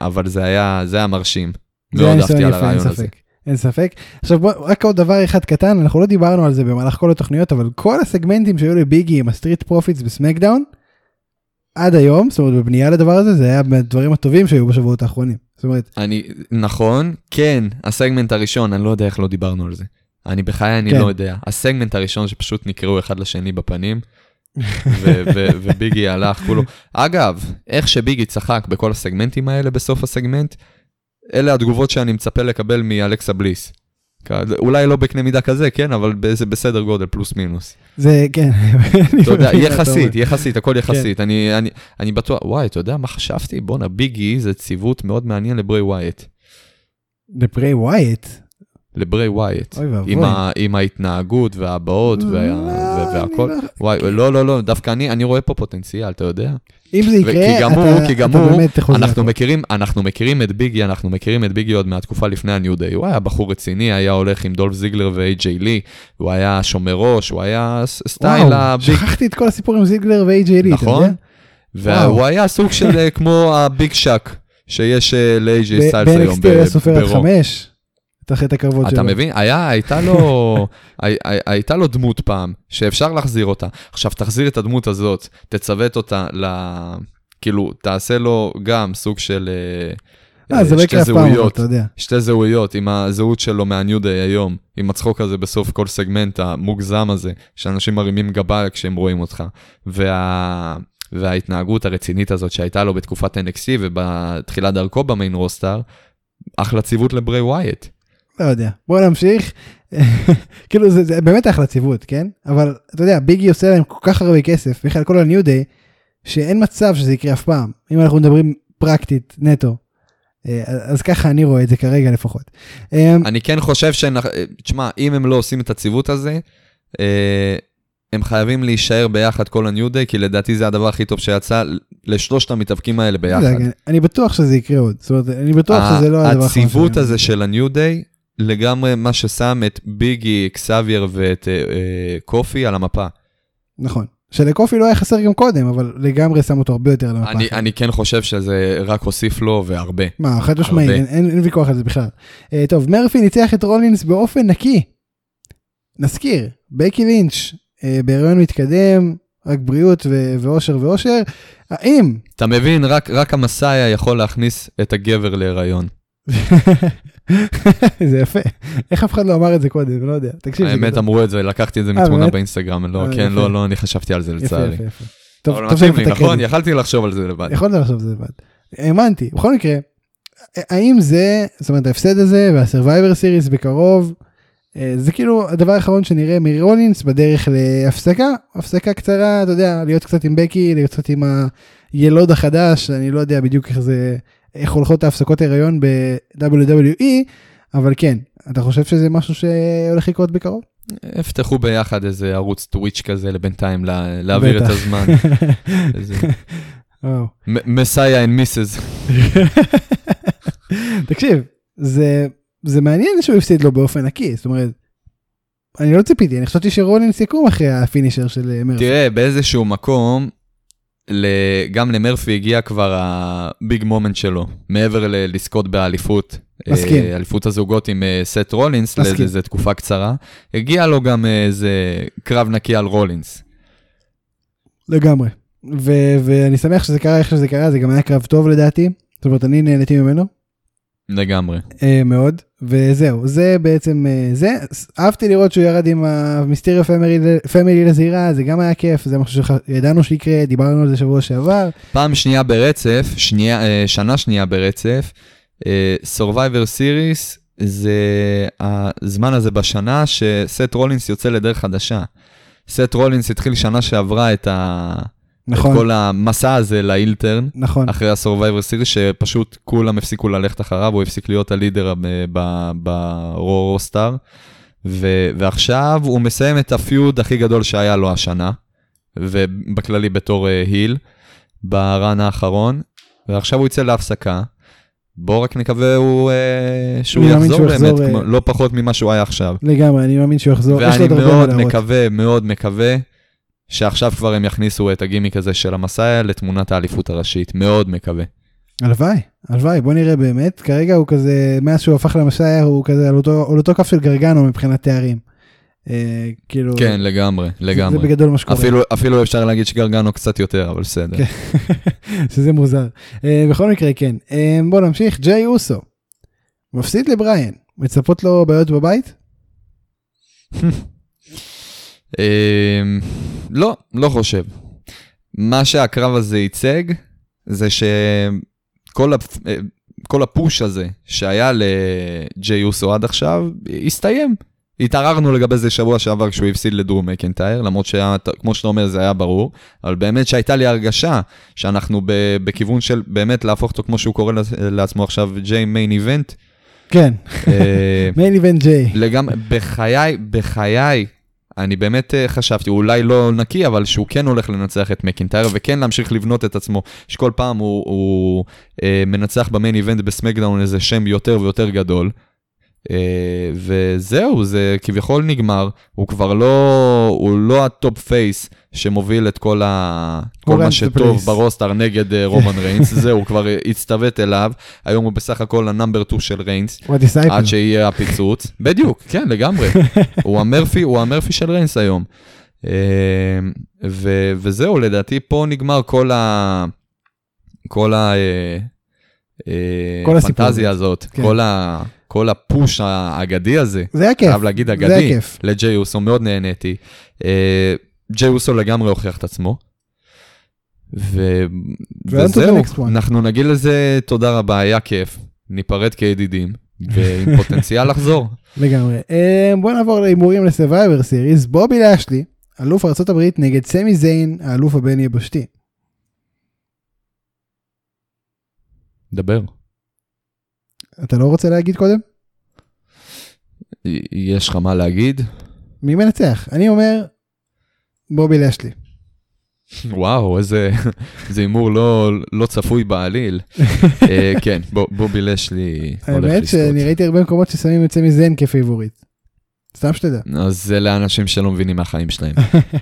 אבל זה היה, זה היה מרשים. זה מאוד אהבתי על הרעיון הזה. אין ספק. עכשיו בוא, רק עוד דבר אחד קטן, אנחנו לא דיברנו על זה במהלך כל התוכניות, אבל כל הסגמנטים שהיו לביגי עם הסטריט פרופיטס בסמקדאון, עד היום, זאת אומרת בבנייה לדבר הזה, זה היה מהדברים הטובים שהיו בשבועות האחרונים. זאת אומרת, אני, נכון, כן, הסגמנט הראשון, אני לא יודע איך לא דיברנו על זה. אני בחיי, אני כן. לא יודע. הסגמנט הראשון שפשוט נקראו אחד לשני בפנים, וביגי הלך כולו. אגב, איך שביגי צחק בכל הסגמנטים האלה בסוף הסגמנט, אלה התגובות שאני מצפה לקבל מאלכסה בליס. אולי לא בקנה מידה כזה, כן, אבל זה בסדר גודל, פלוס מינוס. זה כן. אתה יודע, יחסית. יחסית, הכל יחסית. אני, אני, אני בטוח, וואי, אתה יודע מה חשבתי? בואנה, ביגי זה ציוות מאוד מעניין לברי ווייט. לפריי ווייט. לברי ווייט. אוי ואבוי. עם, ה, עם ההתנהגות והבעות וה, לא, וה, והכל. לא- וואי, לא, לא, לא, דווקא אני, אני רואה פה פוטנציאל, אתה יודע? אם זה יקרה, כי גם הוא, אתה כי גם אתה הוא, באמת חוזר. אנחנו פה. מכירים, אנחנו מכירים את ביגי, אנחנו מכירים את ביגי עוד מהתקופה לפני הניו דיי. הוא היה בחור רציני, היה הולך עם דולף זיגלר ואיי-ג'יי לי, הוא היה שומר ראש, הוא היה סטייל וואו, הביג, שכחתי את כל הסיפור עם זיגלר ואיי-ג'יי לי, אתה נכון? יודע? והוא וואו. היה סוג של אה, כמו הביג שאק שיש אה, לאיי-ג'יי סטיילס היום ב-NXT הוא היה סופר עד. חמש. את את הקרבות שלו. אתה מבין? היה, הייתה לו, הי- הי- הייתה לו דמות פעם, שאפשר להחזיר אותה. עכשיו, תחזיר את הדמות הזאת, תצוות אותה ל... כאילו, תעשה לו גם סוג של אה, אה, זה לא שתי יקרה אף פעם, אתה יודע. שתי זהויות עם הזהות שלו מהניו דיי היום, עם הצחוק הזה בסוף כל סגמנט המוגזם הזה, שאנשים מרימים גבה כשהם רואים אותך. וה... וההתנהגות הרצינית הזאת שהייתה לו בתקופת NXT ובתחילת דרכו במיין רוסטר, אחלה ציוות לברי ווייט. לא יודע. בוא נמשיך. כאילו זה, זה באמת אחלה ציוות, כן? אבל אתה יודע, ביגי עושה להם כל כך הרבה כסף, בכלל כל הניו דיי, שאין מצב שזה יקרה אף פעם. אם אנחנו מדברים פרקטית, נטו. אה, אז ככה אני רואה את זה כרגע לפחות. אה, אני כן חושב ש... תשמע, אם הם לא עושים את הציוות הזה, אה, הם חייבים להישאר ביחד כל הניו דיי, כי לדעתי זה הדבר הכי טוב שיצא לשלושת המתאבקים האלה ביחד. אני בטוח שזה יקרה עוד. זאת אומרת, אני בטוח שזה לא הדבר האחרון הציוות הזה של הניו דיי, לגמרי מה ששם את ביגי, אקסבייר ואת אה, אה, קופי על המפה. נכון. שלקופי לא היה חסר גם קודם, אבל לגמרי שם אותו הרבה יותר על המפה. אני, אני כן חושב שזה רק הוסיף לו והרבה. מה, חד משמעי, הרבה. אין, אין, אין ויכוח על זה בכלל. Uh, טוב, מרפי ניצח את רולינס באופן נקי. נזכיר, בקי לינץ' uh, בהריון מתקדם, רק בריאות ו- ואושר ואושר. האם, אתה מבין, רק, רק המסאיה יכול להכניס את הגבר להיריון. זה יפה, איך אף אחד לא אמר את זה קודם, לא יודע, תקשיב. האמת. אמרו את זה, לקחתי את זה אה, מתמונה? באינסטגרם, לא, אה, כן. לא, לא, אני חשבתי על זה לצערי. יפה, יפה. טוב, אבל טוב שאני מתקן. נכון? יכלתי לחשוב על זה לבד. יכולת לחשוב על זה לבד. האמנתי, בכל מקרה, האם זה, זאת אומרת ההפסד הזה והסרווייבר סיריס בקרוב, אה, זה כאילו הדבר האחרון שנראה מרולינס בדרך להפסקה, הפסקה קצרה, אתה יודע, להיות קצת עם בקי, להיות קצת עם הילוד החדש, אני לא יודע בדיוק איך זה, איך הולכות ההפסקות הריון ב-WWE, אבל כן, אתה חושב שזה משהו שהולך לקרות בקרוב? יפתחו ביחד איזה ערוץ טוויץ' כזה לבינתיים לה- להעביר את. הזמן. איזה. מסאיה אנד מיסס. תקשיב, זה, זה מעניין שהוא הפסיד לו באופן נקי, זאת אומרת, אני לא ציפיתי, אני חשבתי שרולינס יקום אחרי ה finisher של אה, מרפי. תראה, באיזשהו מקום, גם למרפי הגיע כבר ה big moment שלו, מעבר ל- לזכות באליפות. מסכים. אה, אליפות הזוגות עם אה, סת' רולינס. לאיזה תקופה קצרה. הגיע לו גם אה, איזה קרב נקי על רולינס. לגמרי. ואני שמח שזה קרה איך שזה קרה, זה גם היה קרב טוב לדעתי. זאת אומרת, אני נהניתי ממנו לגמרי. אה, מאוד, וזהו, זה בעצם אה, זה. אהבתי לראות שהוא ירד עם המיסטריו פמילי, לזירה, זה גם היה כיף, זה משהו שידענו שיקרה, דיברנו על זה שבוע שעבר. פעם שנייה ברצף, שנייה, אה, שנה שנייה ברצף, אה, Survivor Series זה הזמן הזה בשנה שסט רולינס יוצא לדרך חדשה. סט רולינס התחיל שנה שעברה את, ה... נכון, את כל המסע הזה לאילטרן, נכון. אחרי ה-Survivor Series, שפשוט כולם הפסיקו ללכת אחריו, הוא הפסיק להיות הלידר ברוסטאר, ועכשיו הוא מסיים את הפיוד הכי גדול שהיה לו השנה, ובכללי בתור אה, היל, ברן האחרון, ועכשיו הוא יצא להפסקה. בוא רק נקווה הוא, אה, שהוא יחזור שהוא באמת, יחזור, כמו, אה, לא פחות ממה שהוא היה עכשיו. לגמרי, אני מאמין שהוא יחזור, ואני הרבה מה מאוד. מקווה, מאוד מקווה, שעכשיו כבר הם יכניסו את הגימיק הזה של המסאיה לתמונת האליפות הראשית. מאוד מקווה. הלוואי, הלוואי, בוא נראה באמת. כרגע הוא כזה, מאז שהוא הפך למסאיה, הוא כזה על אותו, על אותו כף של גרגנו מבחינת תארים. אה, כאילו, כן, לגמרי, זה, זה לגמרי. בגדול מה שקורה. אפילו, אפילו אפשר להגיד שגרגנו קצת יותר, אבל בסדר. כן. שזה מוזר. אה, בכל מקרה, כן. אה, בוא נמשיך, ג'יי אוסו. מפסיד לבריאן, מצפות לו בעיות בבית? אמ, לא, לא חושב. מה שהקרב הזה ייצג, זה שכל הפ... אה, כל הפוש הזה שהיה לג'יי אוסו עד עכשיו, הסתיים. התערערנו לגבי זה שבוע שעבר כשהוא הפסיד לדרו מקנטייר, למרות שכמו שאתה אומר זה היה ברור, אבל באמת שהייתה לי הרגשה שאנחנו ב- בכיוון של באמת להפוך אותו כמו שהוא קורא לעצ- לעצמו עכשיו ג'יי מיין איבנט. כן, אה, מיין איבנט ג'יי. לגמרי, בחיי, בחיי, אני באמת אה, חשבתי, הוא אולי לא נקי, אבל שהוא כן הולך לנצח את מקנטייר, וכן להמשיך לבנות את עצמו, שכל פעם הוא, הוא אה, מנצח ב main event בסמקדאון איזה שם יותר ויותר גדול. אה, וזהו, זה כביכול נגמר, הוא כבר לא, הוא לא ה top face שמוביל את כל, ה, כל מה שטוב. ב roster נגד אה, רומן ריינס, זהו, הוא כבר הצטוות אליו, היום הוא בסך הכל ה number 2 של ריינס. עד שיהיה הפיצוץ. בדיוק, כן, לגמרי. הוא המרפי, הוא המרפי של ריינס היום. אה, ו- וזהו, לדעתי פה נגמר כל ה... כל ה... כל הסיפור. הפנטזיה הזאת, כן. כל ה... כל הפוש האגדי הזה, זה היה כיף. חייב להגיד זה אגדי, כיף. לג'יי אוסו, מאוד נהניתי. אה, ג'יי אוסו לגמרי הוכיח את עצמו. ו... וזהו. אנחנו נגיד לזה תודה רבה, היה כיף, ניפרד כידידים, ועם פוטנציאל לחזור. לגמרי. אה, בוא נעבור להימורים לסרווייבר סיריס. בובי לאשלי, אלוף ארה"ב נגד סמי זיין, האלוף הבין יבשתי. דבר. אתה לא רוצה להגיד קודם? יש לך מה להגיד? מי מנצח? אני אומר, בובי לאשלי. וואו, איזה הימור לא, לא צפוי בעליל. אה, כן, בובי לאשלי הולך האמת לזכות. שאני ראיתי הרבה מקומות ששמים את סמי זיין כפייבוריט. סתם שתדע. אז זה לאנשים שלא מבינים מהחיים שלהם.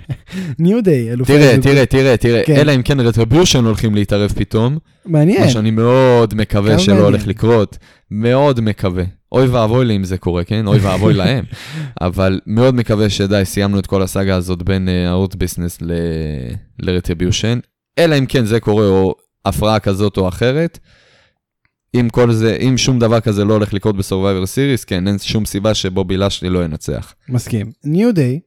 ניו דיי, אלופי תראה. תראה, תראה, תראה, כן. אלא אם כן רטריביושן הולכים להתערב פתאום, מעניין. מה שאני מאוד מקווה שלא מעניין. הולך לקרות, מאוד מקווה. אוי ואבוי לי אם זה קורה, כן? אוי ואבוי להם. אבל מאוד מקווה שדי, סיימנו את כל הסאגה הזאת בין ההארט ביזנס לרטריביושן, אלא אם כן זה קורה או הפרעה כזאת או אחרת. אם כל זה, אם שום דבר כזה לא הולך לקרות בסורבייבר סיריס, כן, אין שום סיבה שבובי לאשלי לא ינצח. מסכים. ניו דיי,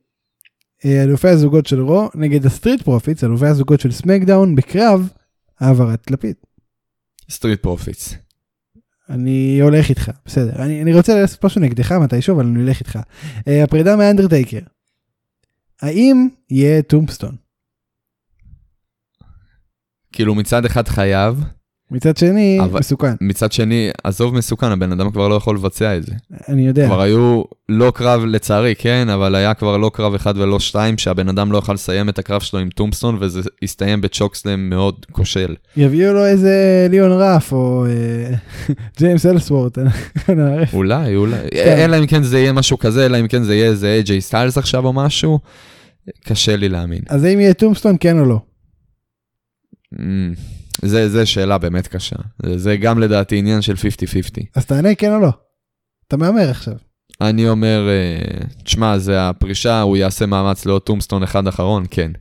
אה, אלופי הזוגות של רו נגד הסטריט פרופיטס, אלופי הזוגות של סמקדאון, בקרב העברת לפיד. סטריט פרופיטס. אני הולך איתך, בסדר. אני, אני רוצה לעשות משהו נגדך מתישהו, אבל אני הולך איתך. Uh, הפרידה מאנדרטייקר. האם יהיה טומפסטון? כאילו מצד אחד חייב, מצד שני, אבל, מסוכן. מצד שני, עזוב מסוכן, הבן אדם כבר לא יכול לבצע את זה. אני יודע. כבר היו לא קרב, לצערי, כן, אבל היה כבר לא קרב אחד ולא שתיים, שהבן אדם לא יכל לסיים את הקרב שלו עם טומפסון, וזה הסתיים בצ'וקסלם מאוד כושל. יביאו לו איזה ליאון ראף, או אה, ג'יימס אלסוורט, אה, אולי, אולי. כן. אלא אם כן זה יהיה משהו כזה, אלא אם כן זה יהיה איזה איי-ג'יי סטיילס עכשיו או משהו, קשה לי להאמין. אז האם יהיה tombstone, כן או לא? Mm. זה, זה שאלה באמת קשה. זה, זה גם לדעתי עניין של 50-50. אז תענה כן או לא. אתה מהמר עכשיו. אני אומר, אה, תשמע, זה הפרישה, הוא יעשה מאמץ לעוד tombstone אחד אחרון, כן.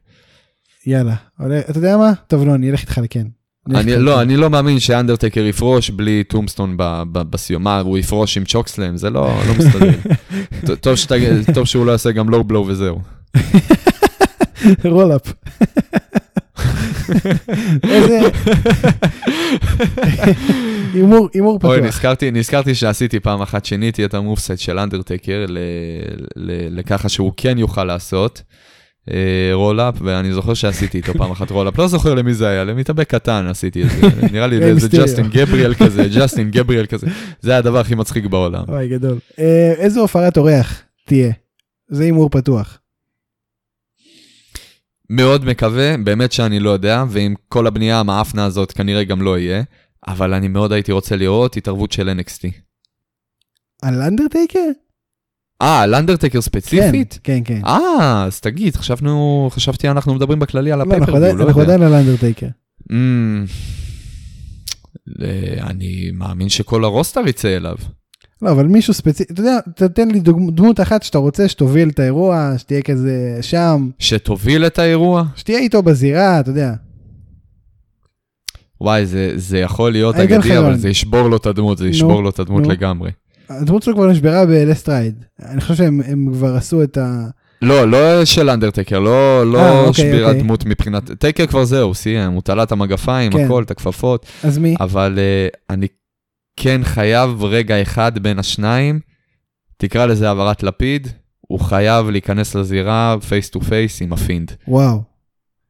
יאללה. עולה- אתה יודע מה? טוב לא, אני אלך איתך לכן. אני, לא, לכן. אני לא מאמין שאנדרטקר יפרוש בלי tombstone בסיום. מה, הוא יפרוש עם chokeslam? זה לא, לא מסתדר. טוב, שתג... טוב שהוא לא יעשה גם low blow וזהו. roll up. איזה... הימור, הימור אוי, פתוח. נזכרתי, נזכרתי שעשיתי פעם אחת, שיניתי את ה moveset של אנדרטקר לככה שהוא כן יוכל לעשות. אה, roll up, ואני זוכר שעשיתי איתו פעם אחת roll up, לא זוכר למי זה היה, למתאבק קטן עשיתי את זה, נראה לי לאיזה מיסטריו. ג'סטין גבריאל כזה, ג'סטין גבריאל כזה, זה היה הדבר הכי מצחיק בעולם. וואי, גדול. אה, איזה הופעת אורח תהיה? זה הימור פתוח. מאוד מקווה, באמת שאני לא יודע, ועם כל הבנייה המאפנה הזאת כנראה גם לא יהיה, אבל אני מאוד הייתי רוצה לראות התערבות של NXT. על אנדרטייקר? אה, על אנדרטקר כן, ספציפית? כן, כן. אה, אז תגיד, חשבנו, חשבתי אנחנו מדברים בכללי על לא, אנחנו עדיין- לא אנחנו יודע. עדיין על אנדרטייקר. אמ, ל- אני מאמין שכל הרוסטר יצא אליו. לא, אבל מישהו ספציפי, אתה יודע, תתן לי דוג- דמות אחת שאתה רוצה שתוביל את האירוע, שתהיה כזה שם, שתוביל את האירוע? שתהיה איתו בזירה, אתה יודע. וואי, זה, זה יכול להיות אתן לך אגדי, אבל. זה ישבור לו את הדמות, זה נו, ישבור לו את הדמות נו. לגמרי. הדמות שלו כבר נשברה ב Last Ride. אני חושב שהם הם כבר עשו את ה... לא, לא של אנדרטקר, לא, אה, לא אוקיי, שבירת אוקיי. דמות מבחינת... טייקר כבר זהו, סיים, הוא תלה את המגפיים, כן. הכל, את הכפפות, אז מי? אבל uh, אני כן חייב רגע אחד בין השניים, תקרא לזה העברת לפיד, הוא חייב להיכנס לזירה face to face עם הפינד. וואו.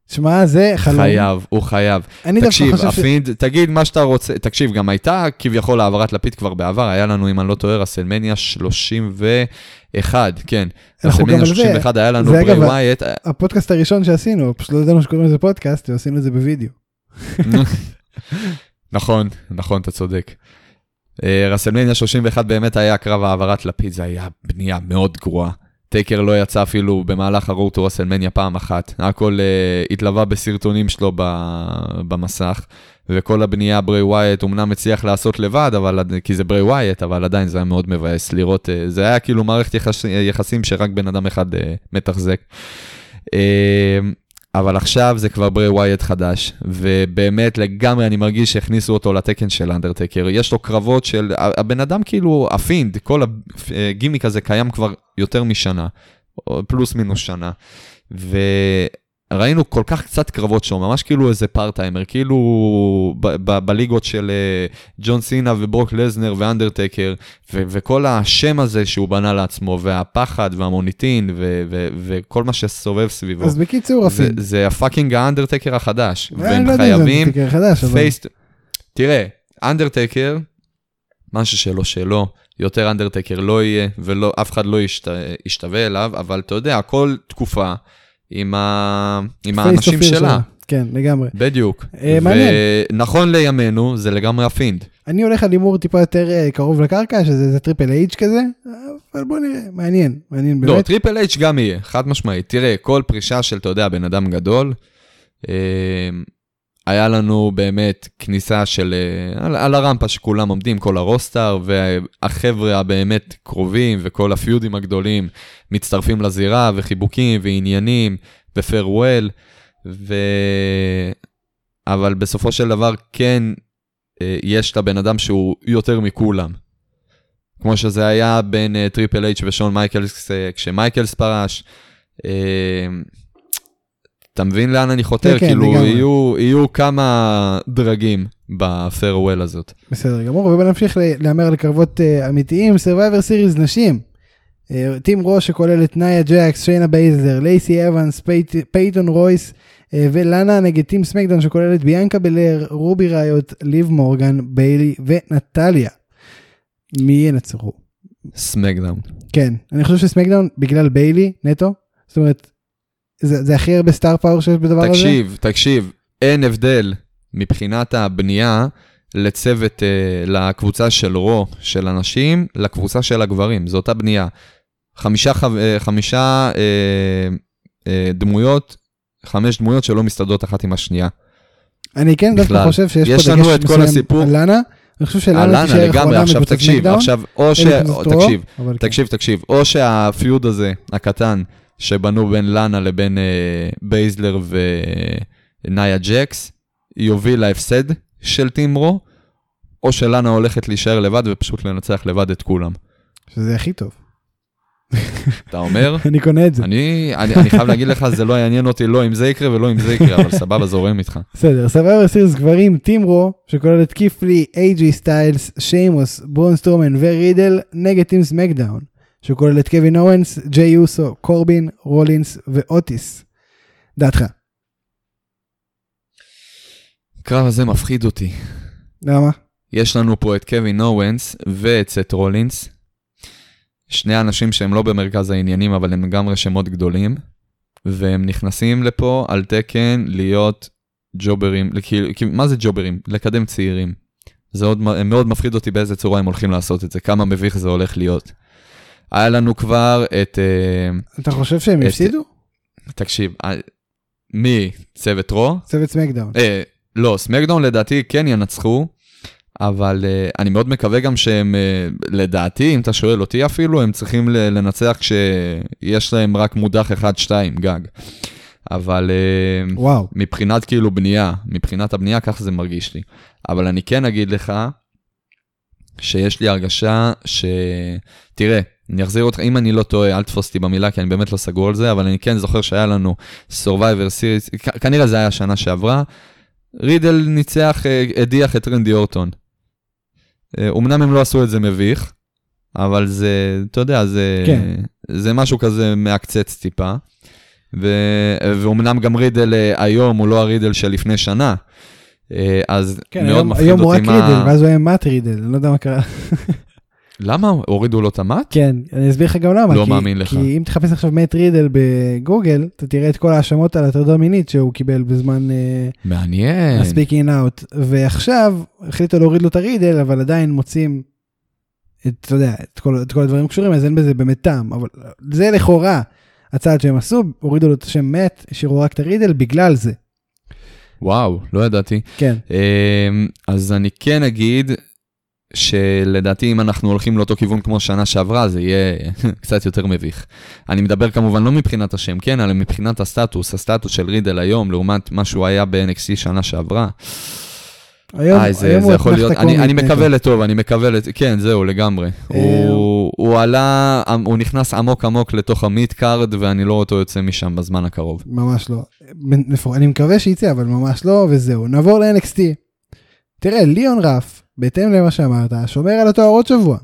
שמע, זה חלום. חייב, הוא חייב. אני דווקא תקשיב, חושב ש... הפינד, תגיד מה שאתה רוצה, תקשיב, גם הייתה כביכול העברת לפיד כבר בעבר, היה לנו, אם אני לא טועה, רסלמניה 31, כן. רסלמניה על זה. 31 היה לנו בריי ווייט, הפודקאסט הראשון שעשינו, פשוט לא ידענו שקוראים לזה פודקאסט, ועשינו את זה בווידאו. נכון, נכון, אתה צודק. אה, רסלמניה 31 באמת היה קרב העברת לפיד, זה היה בנייה מאוד גרועה. טייקר לא יצא אפילו במהלך ה Road to רסלמניה פעם אחת. הכל uh, התלווה בסרטונים שלו ב- במסך, וכל הבנייה ברי ווייט אמנם הצליח לעשות לבד, אבל, כי זה ברי ווייט, אבל עדיין זה היה מאוד מבאס לראות, uh, זה היה כאילו מערכת יחס, יחסים שרק בן אדם אחד uh, מתחזק. Uh, אבל עכשיו זה כבר ברי ווייט חדש, ובאמת לגמרי אני מרגיש שהכניסו אותו לתקן של אנדרטקר. יש לו קרבות של, הבן אדם כאילו, הפינד, כל הגימיק הזה קיים כבר יותר משנה, פלוס מינוס שנה. וראינו כל כך קצת קרבות שם, ממש כאילו איזה part timer, כאילו בליגות של אה, ג'ון סינה וברוק לזנר ואנדרטקר, ו- וכל השם הזה שהוא בנה לעצמו, והפחד והמוניטין, ו- ו- וכל מה שסובב סביבו. אז בקיצור, זה, הפינד. זה ה fucking האנדרטקר החדש, אני והם לא חייבים אבל... תראה, אנדרטקר, משהו שלא שלו, יותר אנדרטקר לא יהיה, ואף אחד לא ישת... ישתווה אליו, אבל אתה יודע, כל תקופה עם, ה... עם האנשים face שלה. כן, לגמרי. בדיוק. אה, מעניין. ונכון לימינו, זה לגמרי הפינד. אני הולך על הימור טיפה יותר אה, קרוב לקרקע, שזה טריפל אייץ' כזה, אבל בוא נראה, מעניין, מעניין לא, באמת. טריפל אייץ' גם יהיה, חד משמעית. תראה, כל פרישה של, אתה יודע, בן אדם גדול, אה, היה לנו באמת כניסה של, אה, על, על הרמפה שכולם עומדים, כל ה roster, והחבר'ה הבאמת קרובים וכל הפיודים הגדולים מצטרפים לזירה, וחיבוקים ועניינים, ו farewell, ו... אבל בסופו של דבר כן אה, יש את הבן אדם שהוא יותר מכולם. כמו שזה היה בין אה, טריפל אייץ' ושון מייקלס כשמייקלס פרש. אתה מבין לאן אני חותר? כן, כן, כאילו לגמרי. יהיו, יהיו כמה דרגים ב farewell הזאת. בסדר גמור, ובוא נמשיך להמר על קרבות אה, אמיתיים, Survivor Series נשים. אה, team Raw שכולל את נאיה ג'קס, שיינה בייזלר, לייסי אבנס, פייט- פייתון רויס, אה, ולאנה נגד team סמקדאון שכוללת ביאנקה בלייר, רובי ריוט, ליב מורגן, ביילי ונטליה. מי ינצחו? סמקדאון. כן, אני חושב שסמקדאון בגלל ביילי נטו, זאת אומרת, זה, זה הכי הרבה star power שיש בדבר הזה. תקשיב, תקשיב, אין הבדל מבחינת הבנייה לצוות, אה, לקבוצה של רו של הנשים, לקבוצה של הגברים, זו אותה בנייה. חמישה, חו- אה, חמישה אה, אה, דמויות, חמש דמויות שלא מסתדרות אחת עם השנייה. אני כן דווקא. חושב שיש יש פה דגש מסוים הסיפור. על לאנה, אני חושב שלאנה תישאר אחרונה עכשיו תקשיב. עכשיו, או ש... תקשיב, אבל כן. תקשיב, תקשיב, או שה feud הזה, הקטן, שבנו בין לאנה לבין אה, בייזלר ונאיה ג'קס, יוביל להפסד של team Raw, או שלאנה הולכת להישאר לבד ופשוט לנצח לבד את כולם. שזה הכי טוב. אתה אומר? אני קונה את זה. אני, אני, אני חייב להגיד לך, זה לא יעניין אותי לא אם זה יקרה ולא אם זה יקרה, אבל סבבה, זורם איתך. בסדר, סבבה Series גברים, team Raw, שכולל את קית' לי, איי-ג'י סטיילס, שיימוס, ברון סטרומן ורידל, נגד team סמקדאון, שכולל את קווין אוונס, ג'יי יוסו, קורבין, רולינס ואוטיס. דעתך. הקרב הזה מפחיד אותי. למה? יש לנו פה את קווין אורנס ואת סט רולינס. שני אנשים שהם לא במרכז העניינים, אבל הם לגמרי שמות גדולים. והם נכנסים לפה על תקן להיות ג'וברים, כאילו, כאילו, מה זה ג'וברים? לקדם צעירים. זה עוד, מאוד מפחיד אותי באיזה צורה הם הולכים לעשות את זה, כמה מביך זה הולך להיות. היה לנו כבר את... אה, אתה חושב שהם את- הפסידו? תקשיב, אה, מי? צוות רו? צוות סמקדאון. אה, לא, סמקדאון לדעתי כן ינצחו, אבל אה, אני מאוד מקווה גם שהם, אה, לדעתי, אם אתה שואל אותי אפילו, הם צריכים לנצח כשיש להם רק מודח אחד-שתיים גג. אבל אה, וואו. מבחינת כאילו בנייה, מבחינת הבנייה ככה זה מרגיש לי. אבל אני כן אגיד לך שיש לי הרגשה ש... תראה, אני אחזיר אותך, אם אני לא טועה, אל תתפוס אותי במילה, כי אני באמת לא סגור על זה, אבל אני כן זוכר שהיה לנו Survivor Series, כ- כנראה זה היה שנה שעברה, רידל ניצח, אה, הדיח את רנדי אורטון. אה, אמנם הם לא עשו את זה מביך, אבל זה, אתה יודע, זה, כן. זה משהו כזה מעקצץ טיפה. ו... ואומנם גם רידל אה, היום הוא לא הרידל של לפני שנה. אז כן, מאוד היום, מפחיד היום הוא אותי רק מה... רידל, ואז הוא היה מאט רידל, אני לא יודע מה קרה. למה? הורידו לו את המט? כן, אני אסביר לך גם למה. לא כי, מאמין לך. כי אם תחפש עכשיו מאט רידל בגוגל, אתה תראה את כל ההאשמות על הטרדה מינית שהוא קיבל בזמן מעניין. הספיקינג אאוט. ועכשיו החליטו להוריד לו את הרידל, אבל עדיין מוצאים את, אתה יודע, את כל, את כל הדברים הקשורים, אז אין בזה באמת טעם. אבל זה לכאורה הצעד שהם עשו, הורידו לו את השם מאט, השאירו רק את הרידל בגלל זה. וואו, לא ידעתי. כן. אמ, אז אני כן אגיד שלדעתי אם אנחנו הולכים לאותו כיוון כמו שנה שעברה, זה יהיה קצת יותר מביך. אני מדבר כמובן לא מבחינת השם, כן, אלא מבחינת הסטטוס, הסטטוס של רידל היום, לעומת מה שהוא היה ב-NXT שנה שעברה. היום, איי, זה, היום זה הוא יכול להיות, אני, אני מקווה. לטוב, אני מקווה, לט... כן, זהו, לגמרי. אה, הוא, הוא עלה, הוא נכנס עמוק עמוק לתוך ה mid card, ואני לא רואה אותו יוצא משם בזמן הקרוב. ממש לא. אני מקווה שיצא, אבל ממש לא, וזהו. נעבור ל-NXT. תראה, ליאון רף, בהתאם למה שאמרת, שומר על התואר עוד שבוע.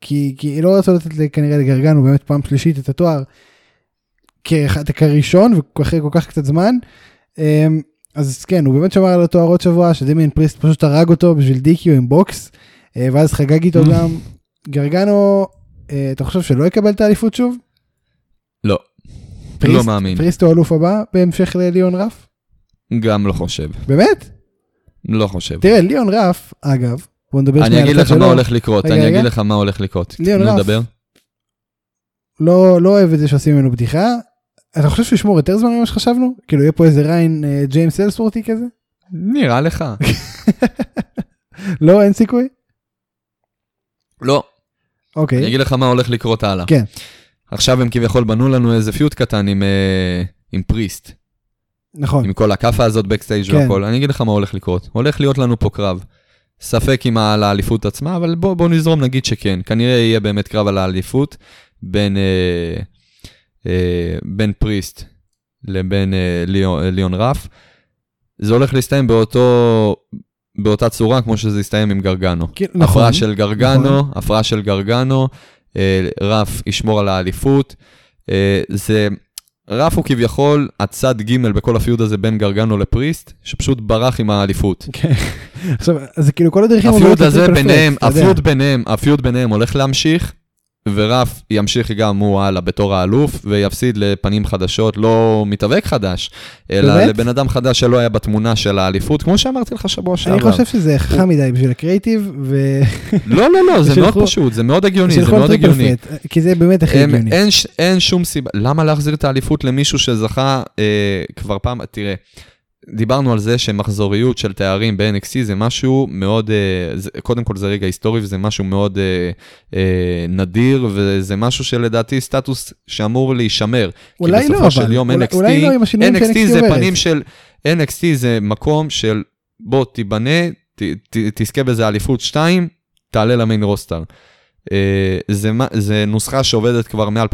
כי, כי לא רצו לתת כנראה לגרגנו באמת פעם שלישית את התואר כאחד- כראשון ואחרי כל כך קצת זמן. אמ, אז כן, הוא באמת שמר על התואר עוד שבוע, שדמיין פריסט פשוט הרג אותו בשביל DQ עם בוקס, אה, ואז חגג איתו גם. גרגנו, אה, אתה חושב שלא יקבל את האליפות שוב? לא, פריסט- לא מאמין. פריסט הוא אלוף הבא בהמשך לליאון רף? גם לא חושב, באמת? לא חושב. תראה, ליאון רף, אגב, בוא נדבר אני שנייה על אגיד הצד לך מה הולך לקרות, אני. אגיד לך מה הולך לקרות. ליאון רף. לא, לא אוהב את זה שעושים ממנו בדיחה. אתה חושב שהוא ישמור יותר זמן ממה שחשבנו? כאילו יהיה פה איזה ריין אה, ג'יימס אלספורטי כזה? נראה לך. לא, אין סיכוי? לא, אוקיי. אני אגיד לך מה הולך לקרות הלאה. כן. עכשיו הם כביכול בנו לנו איזה פיוט קטן עם, אה, עם פריסט, נכון. עם כל הכאפה הזאת בקסטייג' כן. והכל. אני אגיד לך מה הולך לקרות. הולך להיות לנו פה קרב. ספק אם על האליפות עצמה, אבל בוא, בוא נזרום נגיד שכן. כנראה יהיה באמת קרב על האליפות בין, אה, אה, בין פריסט לבין אה, ליאון, אה, ליאון רף. זה הולך להסתיים באותו, באותה צורה כמו שזה הסתיים עם גרגנו. כן, נכון. הפרעה של גרגנו, נכון. הפרעה של גרגנו, אה, רף ישמור על האליפות. אה, זה, רף הוא כביכול הצד ג' בכל הפיוד הזה בין גרגנו לפריסט, שפשוט ברח עם האליפות. כן. עכשיו, אז כאילו כל הדרכים הפיוד הזה ביניהם. הפיוד ביניהם, הפיוד ביניהם הולך להמשיך, ורף ימשיך גם הוא הלאה בתור האלוף, ויפסיד לפנים חדשות, לא מתאבק חדש, אלא באמת? לבן אדם חדש שלא היה בתמונה של האליפות, כמו שאמרתי לך שבוע אני שעבר. חושב שזה חכם מדי בשביל הקריאיטיב, ו... לא, לא, לא, זה מאוד פשוט, זה מאוד הגיוני, זה מאוד הגיוני. פלט, כי זה באמת הכי הם, הגיוני. אין, אין שום סיבה, למה להחזיר את האליפות למישהו שזכה אה, כבר פעם, תראה, דיברנו על זה שמחזוריות של תארים ב-NXT זה משהו מאוד, אה, זה, קודם כל זה רגע היסטורי וזה משהו מאוד אה, אה, נדיר וזה משהו שלדעתי סטטוס שאמור להישמר. אולי כי לא, בסופו של אבל. יום אולי- NXT, אולי לא עם השינויים NXT זה עוברת. פנים של, NXT זה מקום של בוא תיבנה, ת, ת, תזכה באיזה אליפות 2, תעלה למיין רוסטר. זה, זה נוסחה שעובדת כבר מ-2012-2013.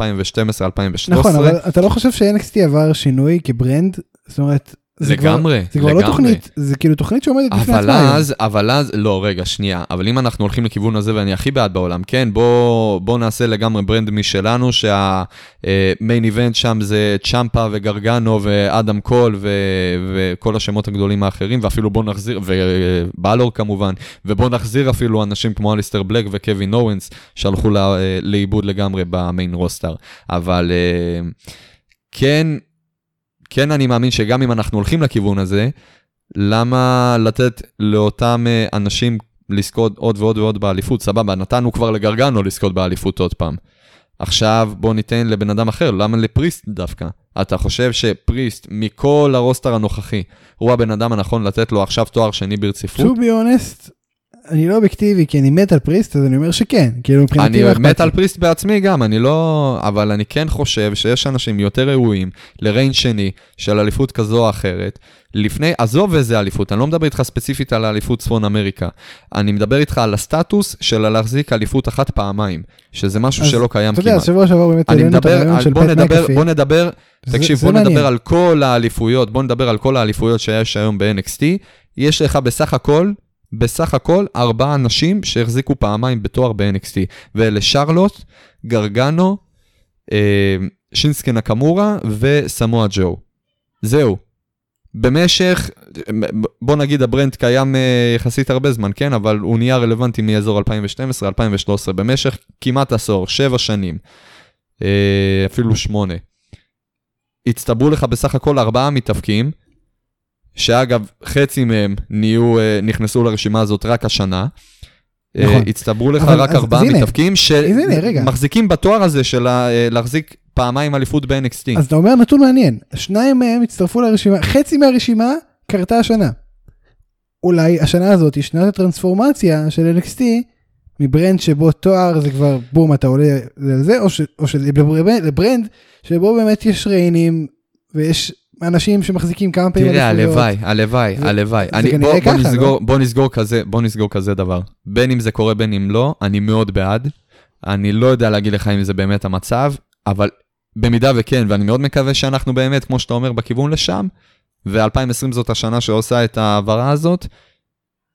נכון, אבל אתה לא חושב ש-NXT עבר שינוי כברנד? זאת אומרת, זה כבר- לגמרי, זה כבר לא. תוכנית, זה כאילו תוכנית שעומדת בפני אבל עצמה. היום. אז, אבל אז, לא, רגע, שנייה, אבל אם אנחנו הולכים לכיוון הזה, ואני הכי בעד בעולם, כן, בוא, בוא נעשה לגמרי ברנד משלנו, שהמיין איבנט שם זה צ'מפה וגרגנו ואדם קול ו, וכל השמות הגדולים האחרים, ואפילו בוא נחזיר, ובלור כמובן, ובוא נחזיר אפילו אנשים כמו אליסטר בלק וקווין אורנס, שהלכו לא, לאיבוד לגמרי במיין רוסטר. אבל אה, כן, כן אני מאמין שגם אם אנחנו הולכים לכיוון הזה, למה לתת לאותם אה, אנשים לזכות עוד ועוד ועוד באליפות? סבבה, נתנו כבר לגרגנו לזכות באליפות עוד פעם. עכשיו בוא ניתן לבן אדם אחר, למה לפריסט דווקא? אתה חושב שפריסט, מכל הרוסטר הנוכחי, הוא הבן אדם הנכון לתת לו עכשיו תואר שני ברציפות? to be honest, אני לא אובייקטיבי כי אני מת על פריסט, אז אני אומר שכן, כאילו מבחינתי אני לא אכפת מת. על פריסט בעצמי גם, אני לא... אבל אני כן חושב שיש אנשים יותר ראויים לריין שני של אליפות כזו או אחרת. לפני, עזוב איזה אליפות, אני לא מדבר איתך ספציפית על האליפות צפון אמריקה. אני מדבר איתך על הסטטוס של להחזיק אליפות אחת פעמיים, שזה משהו אז שלא קיים אתה יודע, כמעט. שבוע שעבר באמת העלינו את הרעיון של בוא פט נדבר. בוא נדבר, זה- תקשיב, זה בוא מעניין. נדבר על כל האליפויות, בוא נדבר על כל האליפויות שיש היום ב-NXT. יש לך בסך הכל, בסך הכל, ארבעה אנשים שהחזיקו פעמיים בתואר ב-NXT. ואלה שרלוט, גרגנו, אה, שינסקה נקמורה וסמואל ג'ו. זהו. במשך, בוא נגיד ה brand קיים אה, יחסית הרבה זמן, כן? אבל הוא נהיה רלוונטי מאזור 2012-2013, במשך כמעט עשור, שבע שנים, אה, אפילו שמונה. הצטברו לך בסך הכל ארבעה מתאבקים, שאגב, חצי מהם נהיו, אה, נכנסו לרשימה הזאת רק השנה. אה, נכון. הצטברו לך אבל רק אז- ארבעה אז. מתאבקים. שמחזיקים בתואר הזה של אה, להחזיק פעמיים אליפות ב-NXT. אז אתה אומר נתון מעניין, שניים מהם הצטרפו לרשימה, חצי מהרשימה קרתה השנה. אולי השנה הזאת היא שנת הטרנספורמציה של NXT מברנד שבו תואר זה כבר בום אתה עולה לזה או, ש, או שזה לברנד, לברנד שבו באמת יש ריינים ויש אנשים שמחזיקים כמה פעמים תראה. הלוואי, הלוואי, זה- הלוואי. זה כנראה בוא- ככה, נסגור- לא? בוא נסגור כזה, בוא נסגור כזה דבר. בין אם זה קורה, בין אם לא, אני מאוד בעד. אני לא יודע להגיד לך אם זה באמת המצב, אבל במידה וכן, ואני מאוד מקווה שאנחנו באמת, כמו שאתה אומר, בכיוון לשם, ו-2020 זאת השנה שעושה את ההעברה הזאת,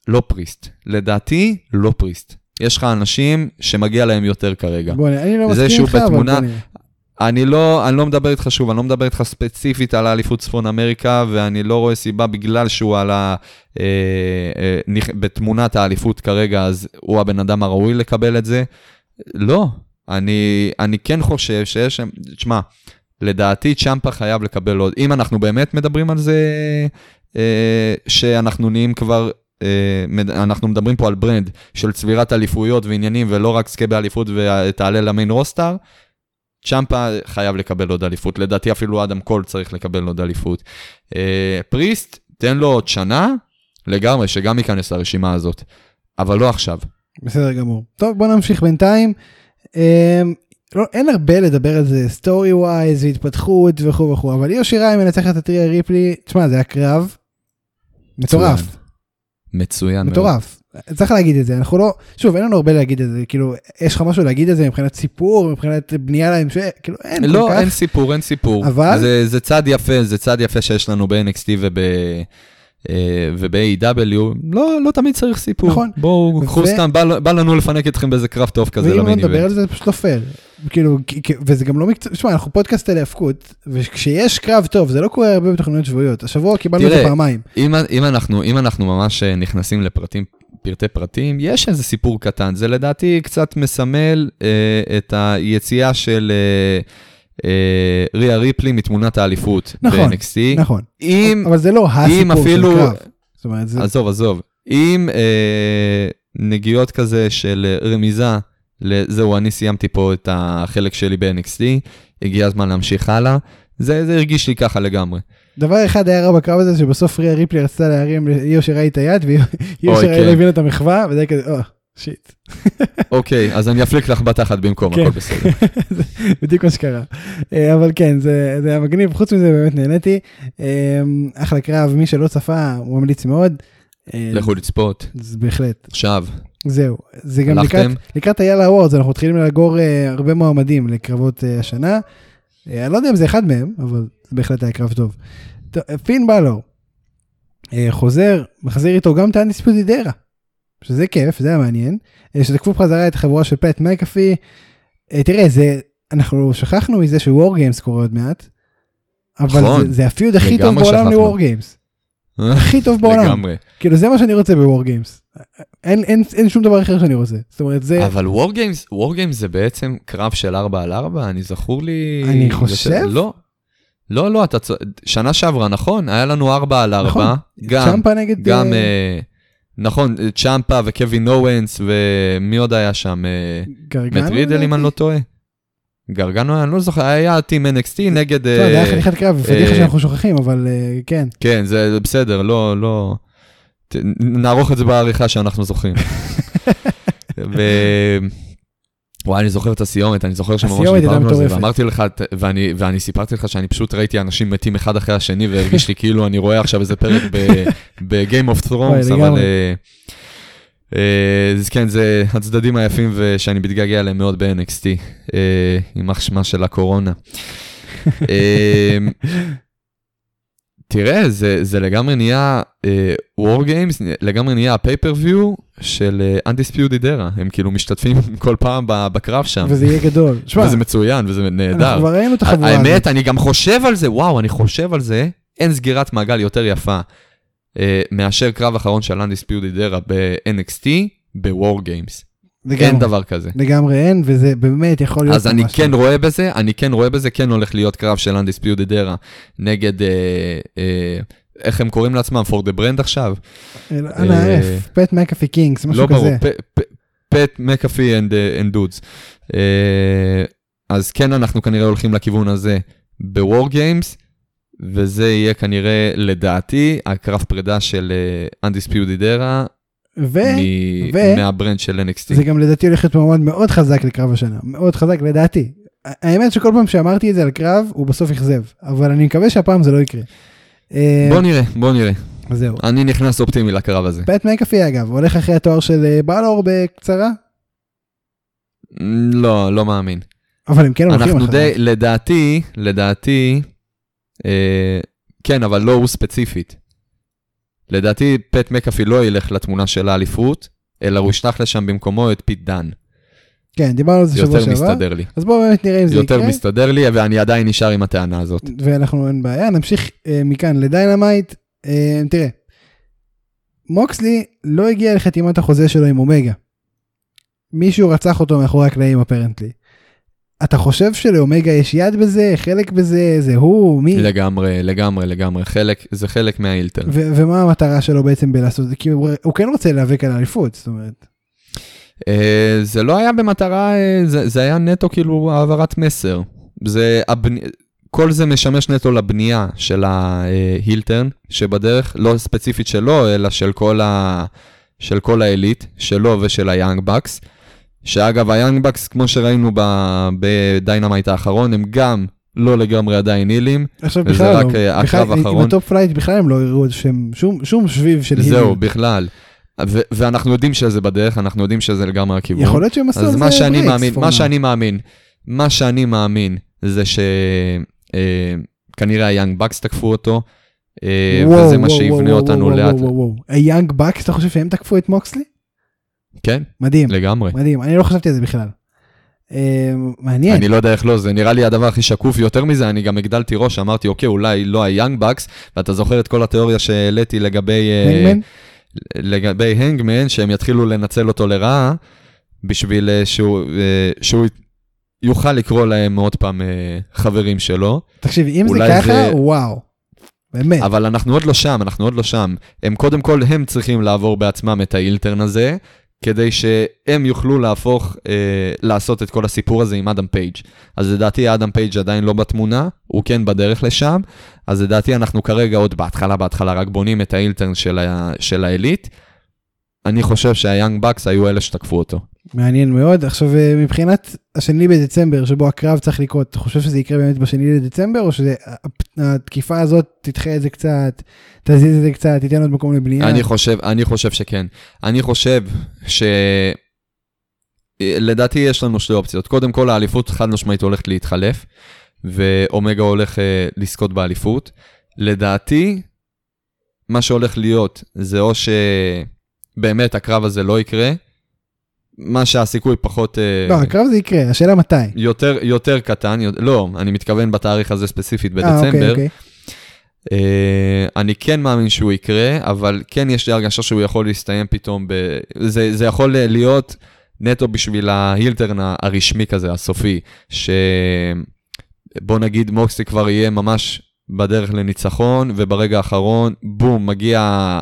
לא פריסט. לדעתי, לא פריסט. יש לך אנשים שמגיע להם יותר כרגע. בוא, אני לא זה מסכים שהוא איתך אבל בתמונה- בוא נראה. אני לא, אני לא מדבר איתך שוב, אני לא מדבר איתך ספציפית על האליפות צפון אמריקה, ואני לא רואה סיבה בגלל שהוא על ה... אה, אה. בתמונת האליפות כרגע, אז הוא הבן אדם הראוי לקבל את זה. לא, אני, אני כן חושב שיש תשמע, לדעתי צ'מפה חייב לקבל עוד, אם אנחנו באמת מדברים על זה, אה, שאנחנו נהיים כבר... אה, אנחנו מדברים פה על brand של צבירת אליפויות ועניינים ולא רק זכה באליפות ותעלה ל main roster, צ'מפה חייב לקבל עוד אליפות, לדעתי אפילו אדם קול צריך לקבל עוד אליפות. אה, פריסט, תן לו עוד שנה, לגמרי, שגם ייכנס לרשימה הזאת, אבל לא עכשיו. בסדר גמור. טוב בוא נמשיך בינתיים. אמ, לא, אין הרבה לדבר על זה story wise והתפתחות וכו' וכו' אבל איו שיראי מנצחת את ריה ריפלי תשמע זה היה קרב מטורף מצוין מאוד. מטורף צריך להגיד את זה אנחנו לא שוב אין לנו הרבה להגיד את זה כאילו יש לך משהו להגיד את זה מבחינת סיפור מבחינת בנייה להמשך כאילו אין כל לא, כך. אין סיפור, אין סיפור. אבל- זה, זה צד יפה, זה צד יפה שיש לנו ב-NXT וב... אה, וב-AEW, לא, לא תמיד צריך סיפור. נכון. בואו, קחו ו- סתם, בא, בא לנו לפנק אתכם באיזה קרב טוב כזה ואם לא נדבר איבנט. על זה זה פשוט לא פייר. כאילו, וזה גם לא מקצוע, תשמע, אנחנו פודקאסט על ההאבקות, וכשיש קרב טוב, זה לא קורה הרבה בתוכניות שבועיות. השבוע קיבלנו את זה פעמיים. אם, אם, אנחנו, אם אנחנו ממש אה, נכנסים לפרטים, פרטי פרטים, יש איזה סיפור קטן. זה לדעתי קצת מסמל אה, את היציאה של אה, אה, ריה ריפלי מתמונת האליפות נכון, ב-NXT. נכון. אם, אבל זה לא הסיפור של קרב. זאת אומרת, זה... עזוב, עזוב. אם אה, נגיעות כזה של אה, רמיזה, לזהו, אני סיימתי פה את החלק שלי ב-NXT, הגיע הזמן להמשיך הלאה, זה, זה הרגיש לי ככה לגמרי. דבר אחד היה רע בקרב הזה, שבסוף ריה ריפלי רצתה להרים לאיו שראה את היד, שראה כן. לא הבין את המחווה, וזה היה כזה, או, שיט. אוקיי, אז אני אפליק לך בתחת במקום, כן. הכל בסדר. בדיוק מה שקרה. אה, אבל כן, זה היה מגניב, חוץ מזה באמת נהניתי. אה, אחלה קרב, מי שלא צפה, הוא ממליץ מאוד. אה, לכו לצפות. בהחלט, עכשיו, זהו. זה גם לקראת, הלכתם? לקראת היאללה awards, אנחנו מתחילים לאגור אה, הרבה מועמדים לקרבות אה, השנה. אה, אני לא יודע אם זה אחד מהם, אבל זה בהחלט היה קרב טוב. טוב, פין בלור, אה, חוזר, מחזיר איתו גם את ה Undisputed Era, שזה כיף, זה היה מעניין. אה, שתקפו בחזרה את החבורה של פט מקאפי. אה, תראה, זה, אנחנו שכחנו מזה ש War Games קורה עוד מעט. אבל נכון. זה, זה ה feud הכי טוב בעולם. ל War Games. הכי טוב בעולם. לגמרי. כאילו זה מה שאני רוצה ב War Games. אין, אין, אין שום דבר אחר שאני רוצה. זאת אומרת זה, אבל War Games זה בעצם קרב של 4 על 4, אני זכור לי... אני חושב? לא. לא, לא, אתה צ... שנה שעברה, נכון? היה לנו 4 על 4. נכון. גם, צ'מפה נגד... גם, אה, אה, נכון, צ'מפה וקווין אוונס, ומי עוד היה שם? אה, גרגנו, מט רידל, אם אני לא טועה. גרגנו, אני לא זוכר, היה טים NXT נגד... טוב, זה היה אה, חתיכת קרב, פדיחה שאנחנו שוכחים, אבל כן. כן, זה בסדר, לא, לא... נערוך את זה בעריכה שאנחנו זוכרים. ו... וואי, אני זוכר את הסיומת, אני זוכר שממש דיברנו על זה. ואמרתי לך, ואני, ואני סיפרתי לך שאני פשוט ראיתי אנשים מתים אחד אחרי השני, והרגיש לי כאילו אני רואה עכשיו איזה פרק ב-game of Thrones, אבל... אה, אה, אז כן, זה הצדדים היפים ושאני מתגעגע אליהם מאוד ב-NXT, אה, יימח שמה של הקורונה. אה, תראה, זה, זה לגמרי נהיה, uh, War Games לגמרי נהיה הפייפריוויו של uh, Undisputed Era, הם כאילו משתתפים כל פעם בקרב שם, וזה יהיה גדול. שמע, וזה מצוין וזה אנחנו נהדר. כבר ראינו את החבורה הזאת. האמת, אני גם חושב על זה, וואו, אני חושב על זה, אין סגירת מעגל יותר יפה uh, מאשר קרב אחרון של Undisputed Era ב-NXT ב-War Games. אין לגמרי. דבר כזה. לגמרי אין, וזה באמת יכול להיות אז אני ממש כן טוב. רואה בזה, אני כן רואה בזה, כן הולך להיות קרב של Undisputed Era נגד, אה, אה, איך הם קוראים לעצמם? For the brand עכשיו? אנא אה, ערף, פט מקאפי קינגס, משהו לא ברור, כזה. פט מקאפי and דודס. אז כן, אנחנו כנראה הולכים לכיוון הזה ב-War Games, וזה יהיה כנראה, לדעתי, הקרב פרידה של Era ו... מ- ו- מהברנד של NXT. זה גם לדעתי הולך להיות מועמד מאוד חזק לקרב השנה, מאוד חזק לדעתי. האמת שכל פעם שאמרתי את זה על קרב, הוא בסוף אכזב, אבל אני מקווה שהפעם זה לא יקרה. אה, בוא נראה, בוא נראה. זהו. אני נכנס אופטימי לקרב הזה. פט מקאפי אגב, הולך אחרי התואר של אה, בלור בקצרה, לא, לא מאמין. אבל הם כן הולכים אנחנו אחריו. די, לדעתי, לדעתי, אה, כן, אבל לא הוא ספציפית. לדעתי, פט מקאפי לא ילך לתמונה של האליפות, אלא הוא ישלח לשם במקומו את פיט דן. כן, דיברנו על זה שבוע יותר שעבר. מסתדר לי. אז בואו באמת נראה אם זה יותר יקרה. מסתדר לי, ואני עדיין נשאר עם הטענה הזאת. ואנחנו אין בעיה, נמשיך אה, מכאן ל Dynamite. אה, תראה, מוקסלי לא הגיע לחתימת החוזה שלו עם אומגה. מישהו רצח אותו מאחורי הקלעים apparently. אתה חושב שלאומגה יש יד בזה, חלק בזה, זה הוא, מי? לגמרי, לגמרי, לגמרי. חלק, זה חלק מהאילטר. ו- ומה המטרה שלו בעצם בלעשות את זה? כי הוא, הוא כן רוצה להיאבק על האליפות, זאת אומרת. אה, זה לא היה במטרה, אה, זה, זה היה נטו כאילו העברת מסר. זה, הבני... כל זה משמש נטו לבנייה של ההילטרן שבדרך, לא ספציפית שלו, אלא של כל, ה... של כל האליט, שלו ושל היאנג בקס. שאגב, היאנג בקס, כמו שראינו בדיינמייט האחרון, הם גם לא לגמרי עדיין הילים. עכשיו וזה בכלל רק, לא, אה, בכלל, הקרב עם האחרון. הטופ פלייט בכלל הם לא הראו שם, שום, שום שביב של זהו, הילים. בכלל. ו- ואנחנו יודעים שזה בדרך, אנחנו יודעים שזה לגמרי הכיוון. יכול להיות שהם עשו על אז זה מה שאני מאמין, מה. שאני מאמין, מה שאני מאמין זה שכנראה היאנג בקס תקפו אותו, אה, וואו, וזה מה וואו, שיבנה וואו, אותנו לאט. היאנג בקס, אתה חושב שהם תקפו את מוקסלי? כן, מדהים, לגמרי. מדהים, אני לא חשבתי על זה בכלל. אה, מעניין. אני לא יודע איך לא, זה נראה לי הדבר הכי שקוף. יותר מזה, אני גם הגדלתי ראש, אמרתי, אוקיי, אולי לא היאנג בקס, ואתה זוכר את כל התיאוריה שהעליתי לגבי... אה, הנגמן? לגבי הנגמן, שהם יתחילו לנצל אותו לרעה, בשביל אה, שהוא, שהוא יוכל לקרוא להם עוד פעם חברים שלו. תקשיב, אם זה ככה, זה- וואו. באמת. אבל אנחנו עוד לא שם, אנחנו עוד לא שם. הם קודם כל, הם צריכים לעבור בעצמם את ה heel turn הזה, כדי שהם יוכלו להפוך, אה, לעשות את כל הסיפור הזה עם אדם פייג'. אז לדעתי אדם פייג' עדיין לא בתמונה, הוא כן בדרך לשם, אז לדעתי אנחנו כרגע עוד בהתחלה, בהתחלה רק בונים את ה heel turn של, ה, של האליט. אני חושב שה Young Bucks היו אלה שתקפו אותו. מעניין מאוד. עכשיו, אה, מבחינת השני בדצמבר, שבו הקרב צריך לקרות, אתה חושב שזה יקרה באמת בשני לדצמבר, או שהתקיפה הזאת תדחה את זה קצת, תזיז את זה קצת, תיתן עוד מקום לבנייה? אני חושב, אני חושב שכן. אני חושב ש... לדעתי יש לנו שתי אופציות. קודם כל, האליפות חד משמעית הולכת להתחלף, ואומגה הולך אה, לזכות באליפות. לדעתי, מה שהולך להיות זה או שבאמת הקרב הזה לא יקרה, מה שהסיכוי פחות... אה, לא, הקרב זה יקרה, השאלה מתי. יותר, יותר קטן, יותר, לא, אני מתכוון בתאריך הזה ספציפית אה, אוקיי, בדצמבר. אוקיי. אה, אני כן מאמין שהוא יקרה, אבל כן יש לי הרגשה שהוא יכול להסתיים פתאום ב... זה, זה יכול להיות נטו בשביל ההילטרן הרשמי כזה, הסופי, שבוא נגיד מוקסי כבר יהיה ממש בדרך לניצחון, וברגע האחרון, בום, מגיע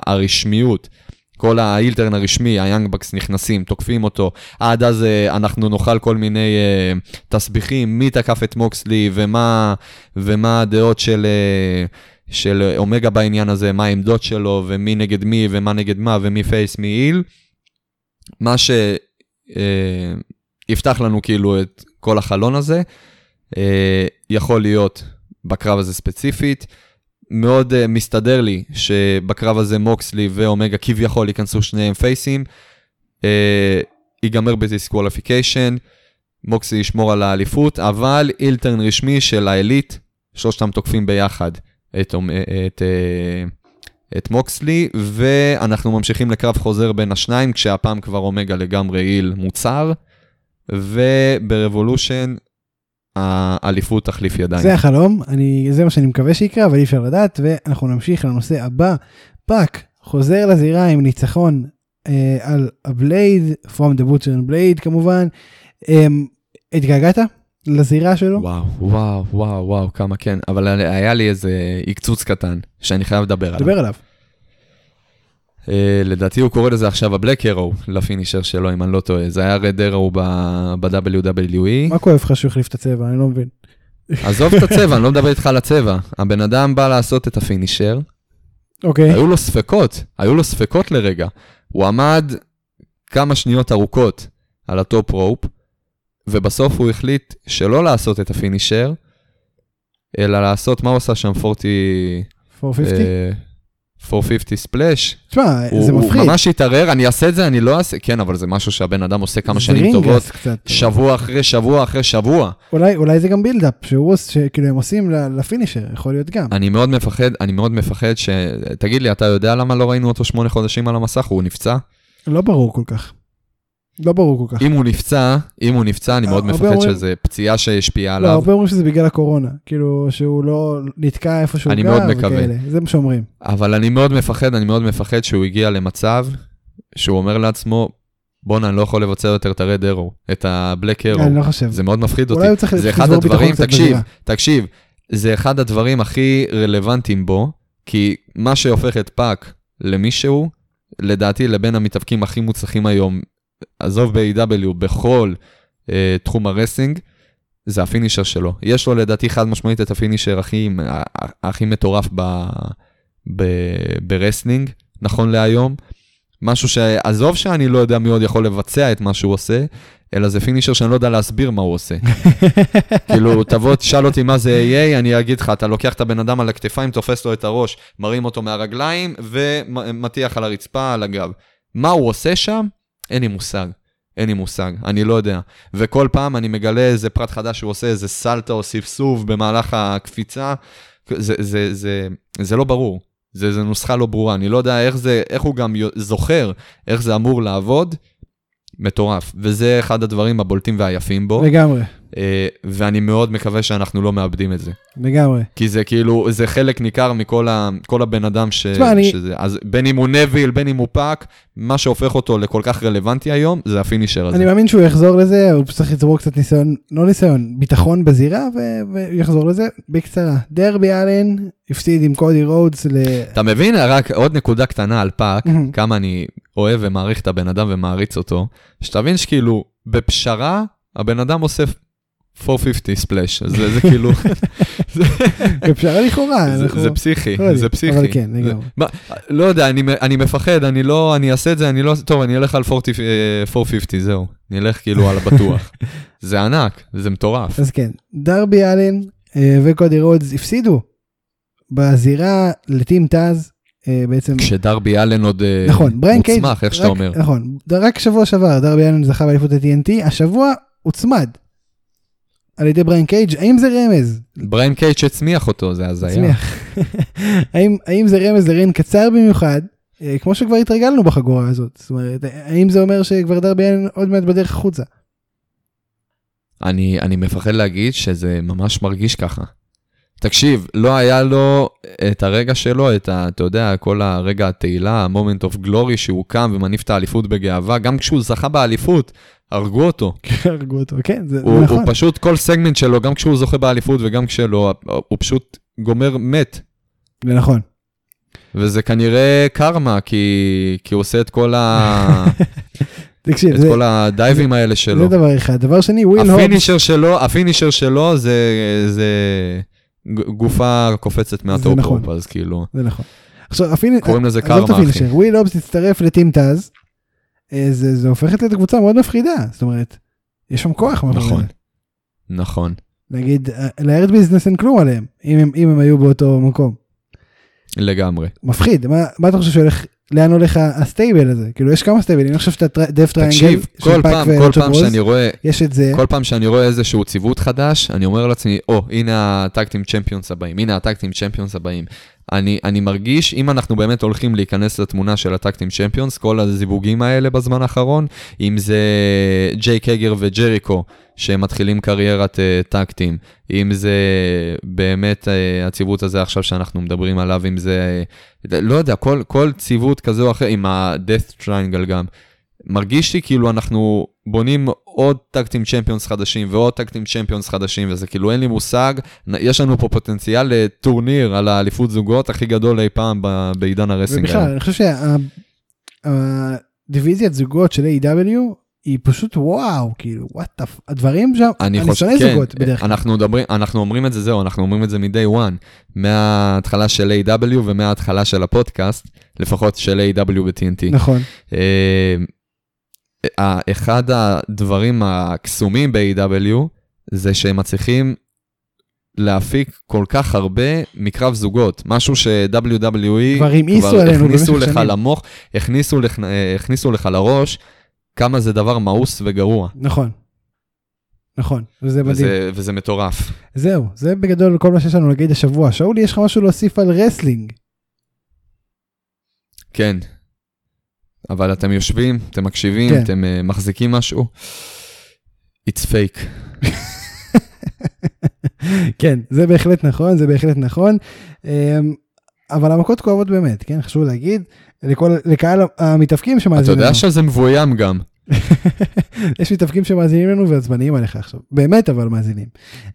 הרשמיות. כל ההילטרן הרשמי, היאנג בקס נכנסים, תוקפים אותו. עד אז אה, אנחנו נאכל כל מיני אה, תסביכים, מי תקף את מוקסלי ומה, ומה הדעות של, אה, של אומגה בעניין הזה, מה העמדות שלו, ומי נגד מי, ומה נגד מה, ומי face, מי heel. מה שיפתח לנו כאילו את כל החלון הזה, אה, יכול להיות בקרב הזה ספציפית. מאוד uh, מסתדר לי שבקרב הזה מוקסלי ואומגה כביכול ייכנסו שניהם פייסים. Uh, ייגמר ב disqualification, מוקסלי ישמור על האליפות, אבל heel turn רשמי של האליט, שלושתם תוקפים ביחד את, אומ- את, uh, את מוקסלי, ואנחנו ממשיכים לקרב חוזר בין השניים, כשהפעם כבר אומגה לגמרי heel מוצהר, וב Revolution האליפות תחליף ידיים. זה החלום, אני, זה מה שאני מקווה שיקרה, אבל אי אפשר לדעת, ואנחנו נמשיך לנושא הבא. פאק חוזר לזירה עם ניצחון אה, על הבלייד, From the Butcher and Blade כמובן. אה, התגעגעת לזירה שלו? וואו, וואו, וואו, וואו, כמה כן. אבל היה לי איזה עקצוץ קטן, שאני חייב לדבר עליו. דבר עליו. Uh, לדעתי הוא קורא לזה עכשיו הבלק ארו, לפינישר שלו, אם אני לא טועה. זה היה רד ארו ב-WWE. מה כואב לך שהוא החליף את הצבע? אני לא מבין. עזוב את הצבע, אני לא מדבר איתך על הצבע. הבן אדם בא לעשות את הפינישר, אוקיי. היו לו ספקות, היו לו ספקות לרגע. הוא עמד כמה שניות ארוכות על ה top rope, ובסוף הוא החליט שלא לעשות את ה finisher, אלא לעשות, מה הוא עשה שם? 40... 450? אה, 450 splash. תשמע, זה מפחיד. הוא ממש התערער, אני אעשה את זה, אני לא אעשה, כן, אבל זה משהו שהבן אדם עושה כמה שנים טובות, קצת. שבוע אחרי שבוע אחרי שבוע. אולי, אולי זה גם buildup, שהוא עוש- שכאילו הם עושים ל finisher, יכול להיות גם. אני מאוד מפחד, אני מאוד מפחד ש... תגיד לי, אתה יודע למה לא ראינו אותו שמונה חודשים על המסך? הוא נפצע? לא ברור כל כך. לא ברור כל כך. אם הוא נפצע, אם הוא נפצע, אני מאוד מפחד אומרים- שזה פציעה שהשפיעה לא, עליו. הרבה אומרים שזה בגלל הקורונה. כאילו, שהוא לא נתקע איפה שהוא אני גר. וכאלה. זה מה שאומרים. אבל אני מאוד מפחד, אני מאוד מפחד שהוא הגיע למצב שהוא אומר לעצמו, בואנה, אני לא יכול לבצע יותר את הרד ארו, את הבלק ארו. אני לא חושב. זה מאוד מפחיד אותי. אולי הוא צריך זה אחד הדברים, תקשיב, בזירה. תקשיב, זה אחד הדברים הכי רלוונטיים בו, כי מה שהופך את פאק למישהו, לדעתי מבין המתאבקים הכי מוצלחים היום, עזוב ב-AEW, בכל אה, תחום ה wrestling, זה ה finisher שלו. יש לו לדעתי חד משמעית את ה finisher הכי, הכי מטורף ב, ב, ב wrestling, נכון להיום. משהו שעזוב שאני לא יודע מי עוד יכול לבצע את מה שהוא עושה, אלא זה פינישר שאני לא יודע להסביר מה הוא עושה. כאילו, תבוא, תשאל אותי מה זה AA, אני אגיד לך, אתה לוקח את הבן אדם על הכתפיים, תופס לו את הראש, מרים אותו מהרגליים ומטיח על הרצפה, על הגב. מה הוא עושה שם? אין לי מושג. אין לי מושג, אני לא יודע. וכל פעם אני מגלה איזה פרט חדש שהוא עושה, איזה סלטה או ספסוף במהלך הקפיצה. זה, זה, זה, זה לא ברור. זה, זה נוסחה לא ברורה, אני לא יודע איך, זה, איך הוא גם זוכר איך זה אמור לעבוד, מטורף. וזה אחד הדברים הבולטים והיפים בו, לגמרי, ואני מאוד מקווה שאנחנו לא מאבדים את זה. לגמרי. כי זה כאילו, זה חלק ניכר מכל ה, כל הבן אדם ש, תשמע, אני- שזה, אז בין אם הוא נוויל, בין אם הוא פאק, מה שהופך אותו לכל כך רלוונטי היום, זה ה finisher הזה. אני מאמין שהוא יחזור לזה, הוא צריך לצבור קצת ניסיון, לא ניסיון, ביטחון בזירה, ו- והוא יחזור לזה בקצרה. דרבי אלן הפסיד עם קודי רודס ל... אתה מבין? רק עוד נקודה קטנה על פאק, מהמם. כמה אני אוהב ומעריך את הבן אדם ומעריץ אותו, שתבין שכאילו, בפשרה, הבן אדם עושה 450 splash, זה, זה כאילו, בפשרה לכאורה. זה, זה פסיכי, לא זה פסיכי. אבל כן, זה- לגמרי. לא יודע, אני, מפחד, אני לא, אני אעשה את זה, אני לא, טוב, אני אלך על 40, אה, 450, זהו. אני אלך כאילו על הבטוח. זה ענק, זה מטורף. אז כן, דרבי אלן אה, וקודי רודס הפסידו בזירה ל Team Taz, אה, בעצם, כשדרבי אלן עוד נכון, מוצמד, איך שאתה אומר. נכון, רק שבוע שעבר דרבי אלן זכה באליפות ה-TNT, השבוע הוצמד על ידי בריין קייג', האם זה רמז? בריין קייג' הצמיד אותו, זה הזיה. הצמיד. האם, האם זה רמז ל reign קצר במיוחד, אה, כמו שכבר התרגלנו בחגורה הזאת, זאת אומרת, האם זה אומר שכבר דרבי אלן עוד מעט בדרך החוצה? אני, אני מפחד להגיד שזה ממש מרגיש ככה. תקשיב, לא היה לו את הרגע שלו, את ה... אתה יודע, כל הרגע התהילה, ה-moment of glory, שהוא קם ומניף את האליפות בגאווה, גם כשהוא זכה באליפות, הרגו אותו. הרגו אותו, כן, זה, הוא, זה נכון. הוא פשוט, כל סגמנט שלו, גם כשהוא זוכה באליפות וגם כשלא, הוא פשוט גומר מת. זה נכון. וזה כנראה קרמה, כי, כי הוא עושה את כל, ה... תקשיב, את זה, כל הדייבים האלה שלו. זה דבר אחד. דבר שני, וויל הובס, ה finisher שלו, ה finisher שלו זה, זה גופה קופצת מה top נכון. אז כאילו, זה נכון. עכשיו, הפיני... קוראים לזה קרמה, אחי. וויל הובס הצטרף ל Team Taz, אה, זה, זה הופך את הקבוצה מאוד מפחידה, זאת אומרת, יש שם כוח. נכון. נכון. נגיד, אה, ל Hurt Business אין כלום עליהם, אם הם, אם הם היו באותו מקום. לגמרי. מפחיד, מה, מה אתה חושב שהולך, לאן הולך ה stable הזה? כאילו, יש כמה סטייבלים, אני חושב שאת ה Death Triangle, תקשיב, כל פעם, כל פעם שאני רואה, יש את זה, כל פעם שאני רואה איזשהו ציוות חדש, אני אומר לעצמי, או, הנה ה tag team champions הבאים, הנה ה tag team champions הבאים. אני, אני מרגיש, אם אנחנו באמת הולכים להיכנס לתמונה של ה tag team champions, כל הזיווגים האלה בזמן האחרון, אם זה ג'ייק הגר וג'ריקו, שהם מתחילים קריירת uh, tag team, אם זה באמת uh, הציוות הזה עכשיו שאנחנו מדברים עליו, אם זה, uh, לא יודע, כל, כל ציוות כזה או אחר, עם ה-death triangle גם. מרגיש לי כאילו אנחנו בונים עוד טקטים צ'מפיונס חדשים ועוד טקטים צ'מפיונס חדשים, וזה כאילו אין לי מושג, יש לנו פה פוטנציאל לטורניר על האליפות זוגות הכי גדול אי פעם ב- בעידן הרסינג. ובכלל, אני חושב שהדיוויזיית זוגות של A.W. היא פשוט וואו, כאילו, וואט דף, הדברים שם, אני אני חושב, שונא כן, זוגות בדרך כלל. אנחנו, מדברים, אנחנו אומרים את זה, זהו, אנחנו אומרים את זה מ-day one, מההתחלה של A.W. ומההתחלה של הפודקאסט, לפחות של A.W. ב-TNT. נכון, אה, אה, אחד הדברים הקסומים ב-AW זה שהם מצליחים להפיק כל כך הרבה מקרב זוגות, משהו ש-WWE כבר עלינו הכניסו לך. למוח, הכניסו אה, הכניסו לך לראש כמה זה דבר מאוס וגרוע, נכון. נכון, וזה מדהים. וזה, וזה מטורף. זהו, זה בגדול כל מה שיש לנו להגיד השבוע. שאולי, יש לך משהו להוסיף על wrestling? כן. אבל אתם יושבים, אתם מקשיבים, כן. אתם uh, מחזיקים משהו, it's fake. כן, זה בהחלט נכון, זה בהחלט נכון. אמ, אבל המכות כואבות באמת, כן? חשוב להגיד, לכל, לקהל המתאבקים אתה שמאזינים יודע לנו. שזה מבוים גם. יש מתאבקים שמאזינים לנו ועצבניים עליך עכשיו. באמת אבל מאזינים.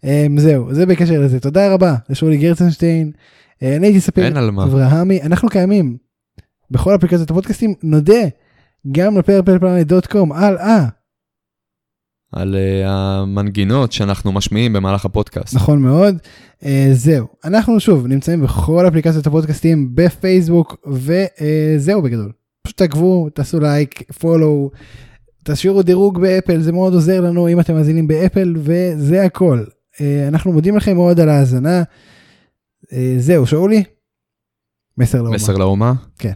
אמ, זהו, זה בקשר לזה. תודה רבה לשאולי גרצנשטיין. אה, אני הייתי ספיר על. אברהמי. אנחנו קיימים בכל אפליקציות הפודקאסטים. נודה גם לפרפלפלנט.קום הלאה. על uh, המנגינות שאנחנו משמיעים במהלך הפודקאסט. נכון מאוד. Uh, זהו, אנחנו שוב נמצאים בכל אפליקציות הפודקאסטים בפייסבוק וזהו בגדול. פשוט תעקבו, תעשו לייק, follow, תשאירו דירוג באפל, זה מאוד עוזר לנו אם אתם מאזינים באפל וזה הכל. אנחנו מודים לכם מאוד על ההאזנה. זהו, שאולי? מסר לאומה. מסר לאומה? כן.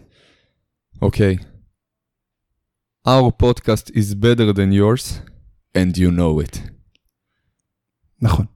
אוקיי. Our podcast is better than yours, and you know it. נכון.